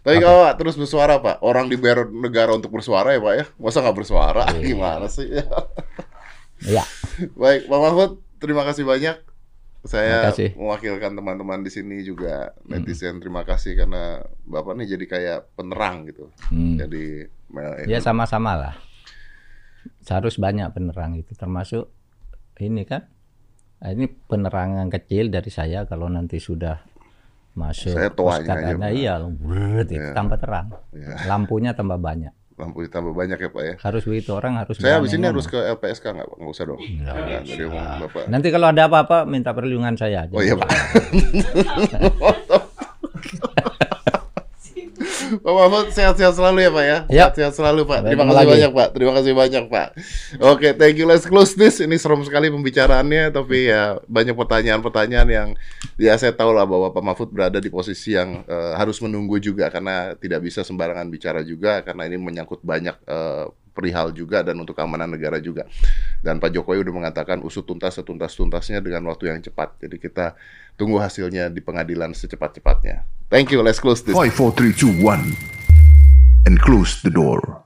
Tapi kalau pak terus bersuara pak, orang dibayar negara untuk bersuara ya pak ya, masa nggak bersuara? Gimana sih? ya, Baik, Pak Mahfud, terima kasih banyak. Saya mewakilkan teman-teman di sini juga netizen. Terima kasih karena Bapak nih jadi kayak penerang gitu. Hmm. Jadi ya sama-sama lah. Harus banyak penerang itu, termasuk ini kan. Nah, ini penerangan kecil dari saya kalau nanti sudah masuk Saya tuanya aja, Pak. iya, Ya. tambah terang. Ya. Lampunya tambah banyak. Lampu ditambah banyak ya Pak ya. Harus begitu orang harus Saya habis ini harus ke LPSK nggak Pak? Nggak usah dong. Nggak, Bapak. Nanti kalau ada apa-apa minta perlindungan saya aja. Oh iya Pak. Pak Mahfud sehat-sehat selalu ya Pak ya. Ya. Sehat-sehat selalu Pak. Terima kasih lagi. banyak Pak. Terima kasih banyak Pak. Oke, thank you. Let's close this. Ini serem sekali pembicaraannya, tapi ya banyak pertanyaan-pertanyaan yang ya saya tahu lah bahwa Pak Mahfud berada di posisi yang eh, harus menunggu juga karena tidak bisa sembarangan bicara juga karena ini menyangkut banyak eh, perihal juga dan untuk keamanan negara juga. Dan Pak Jokowi udah mengatakan usut tuntas setuntas-tuntasnya dengan waktu yang cepat. Jadi kita tunggu hasilnya di pengadilan secepat-cepatnya. Thank you. Let's close this. 5, 4, 3, 2, 1. And close the door.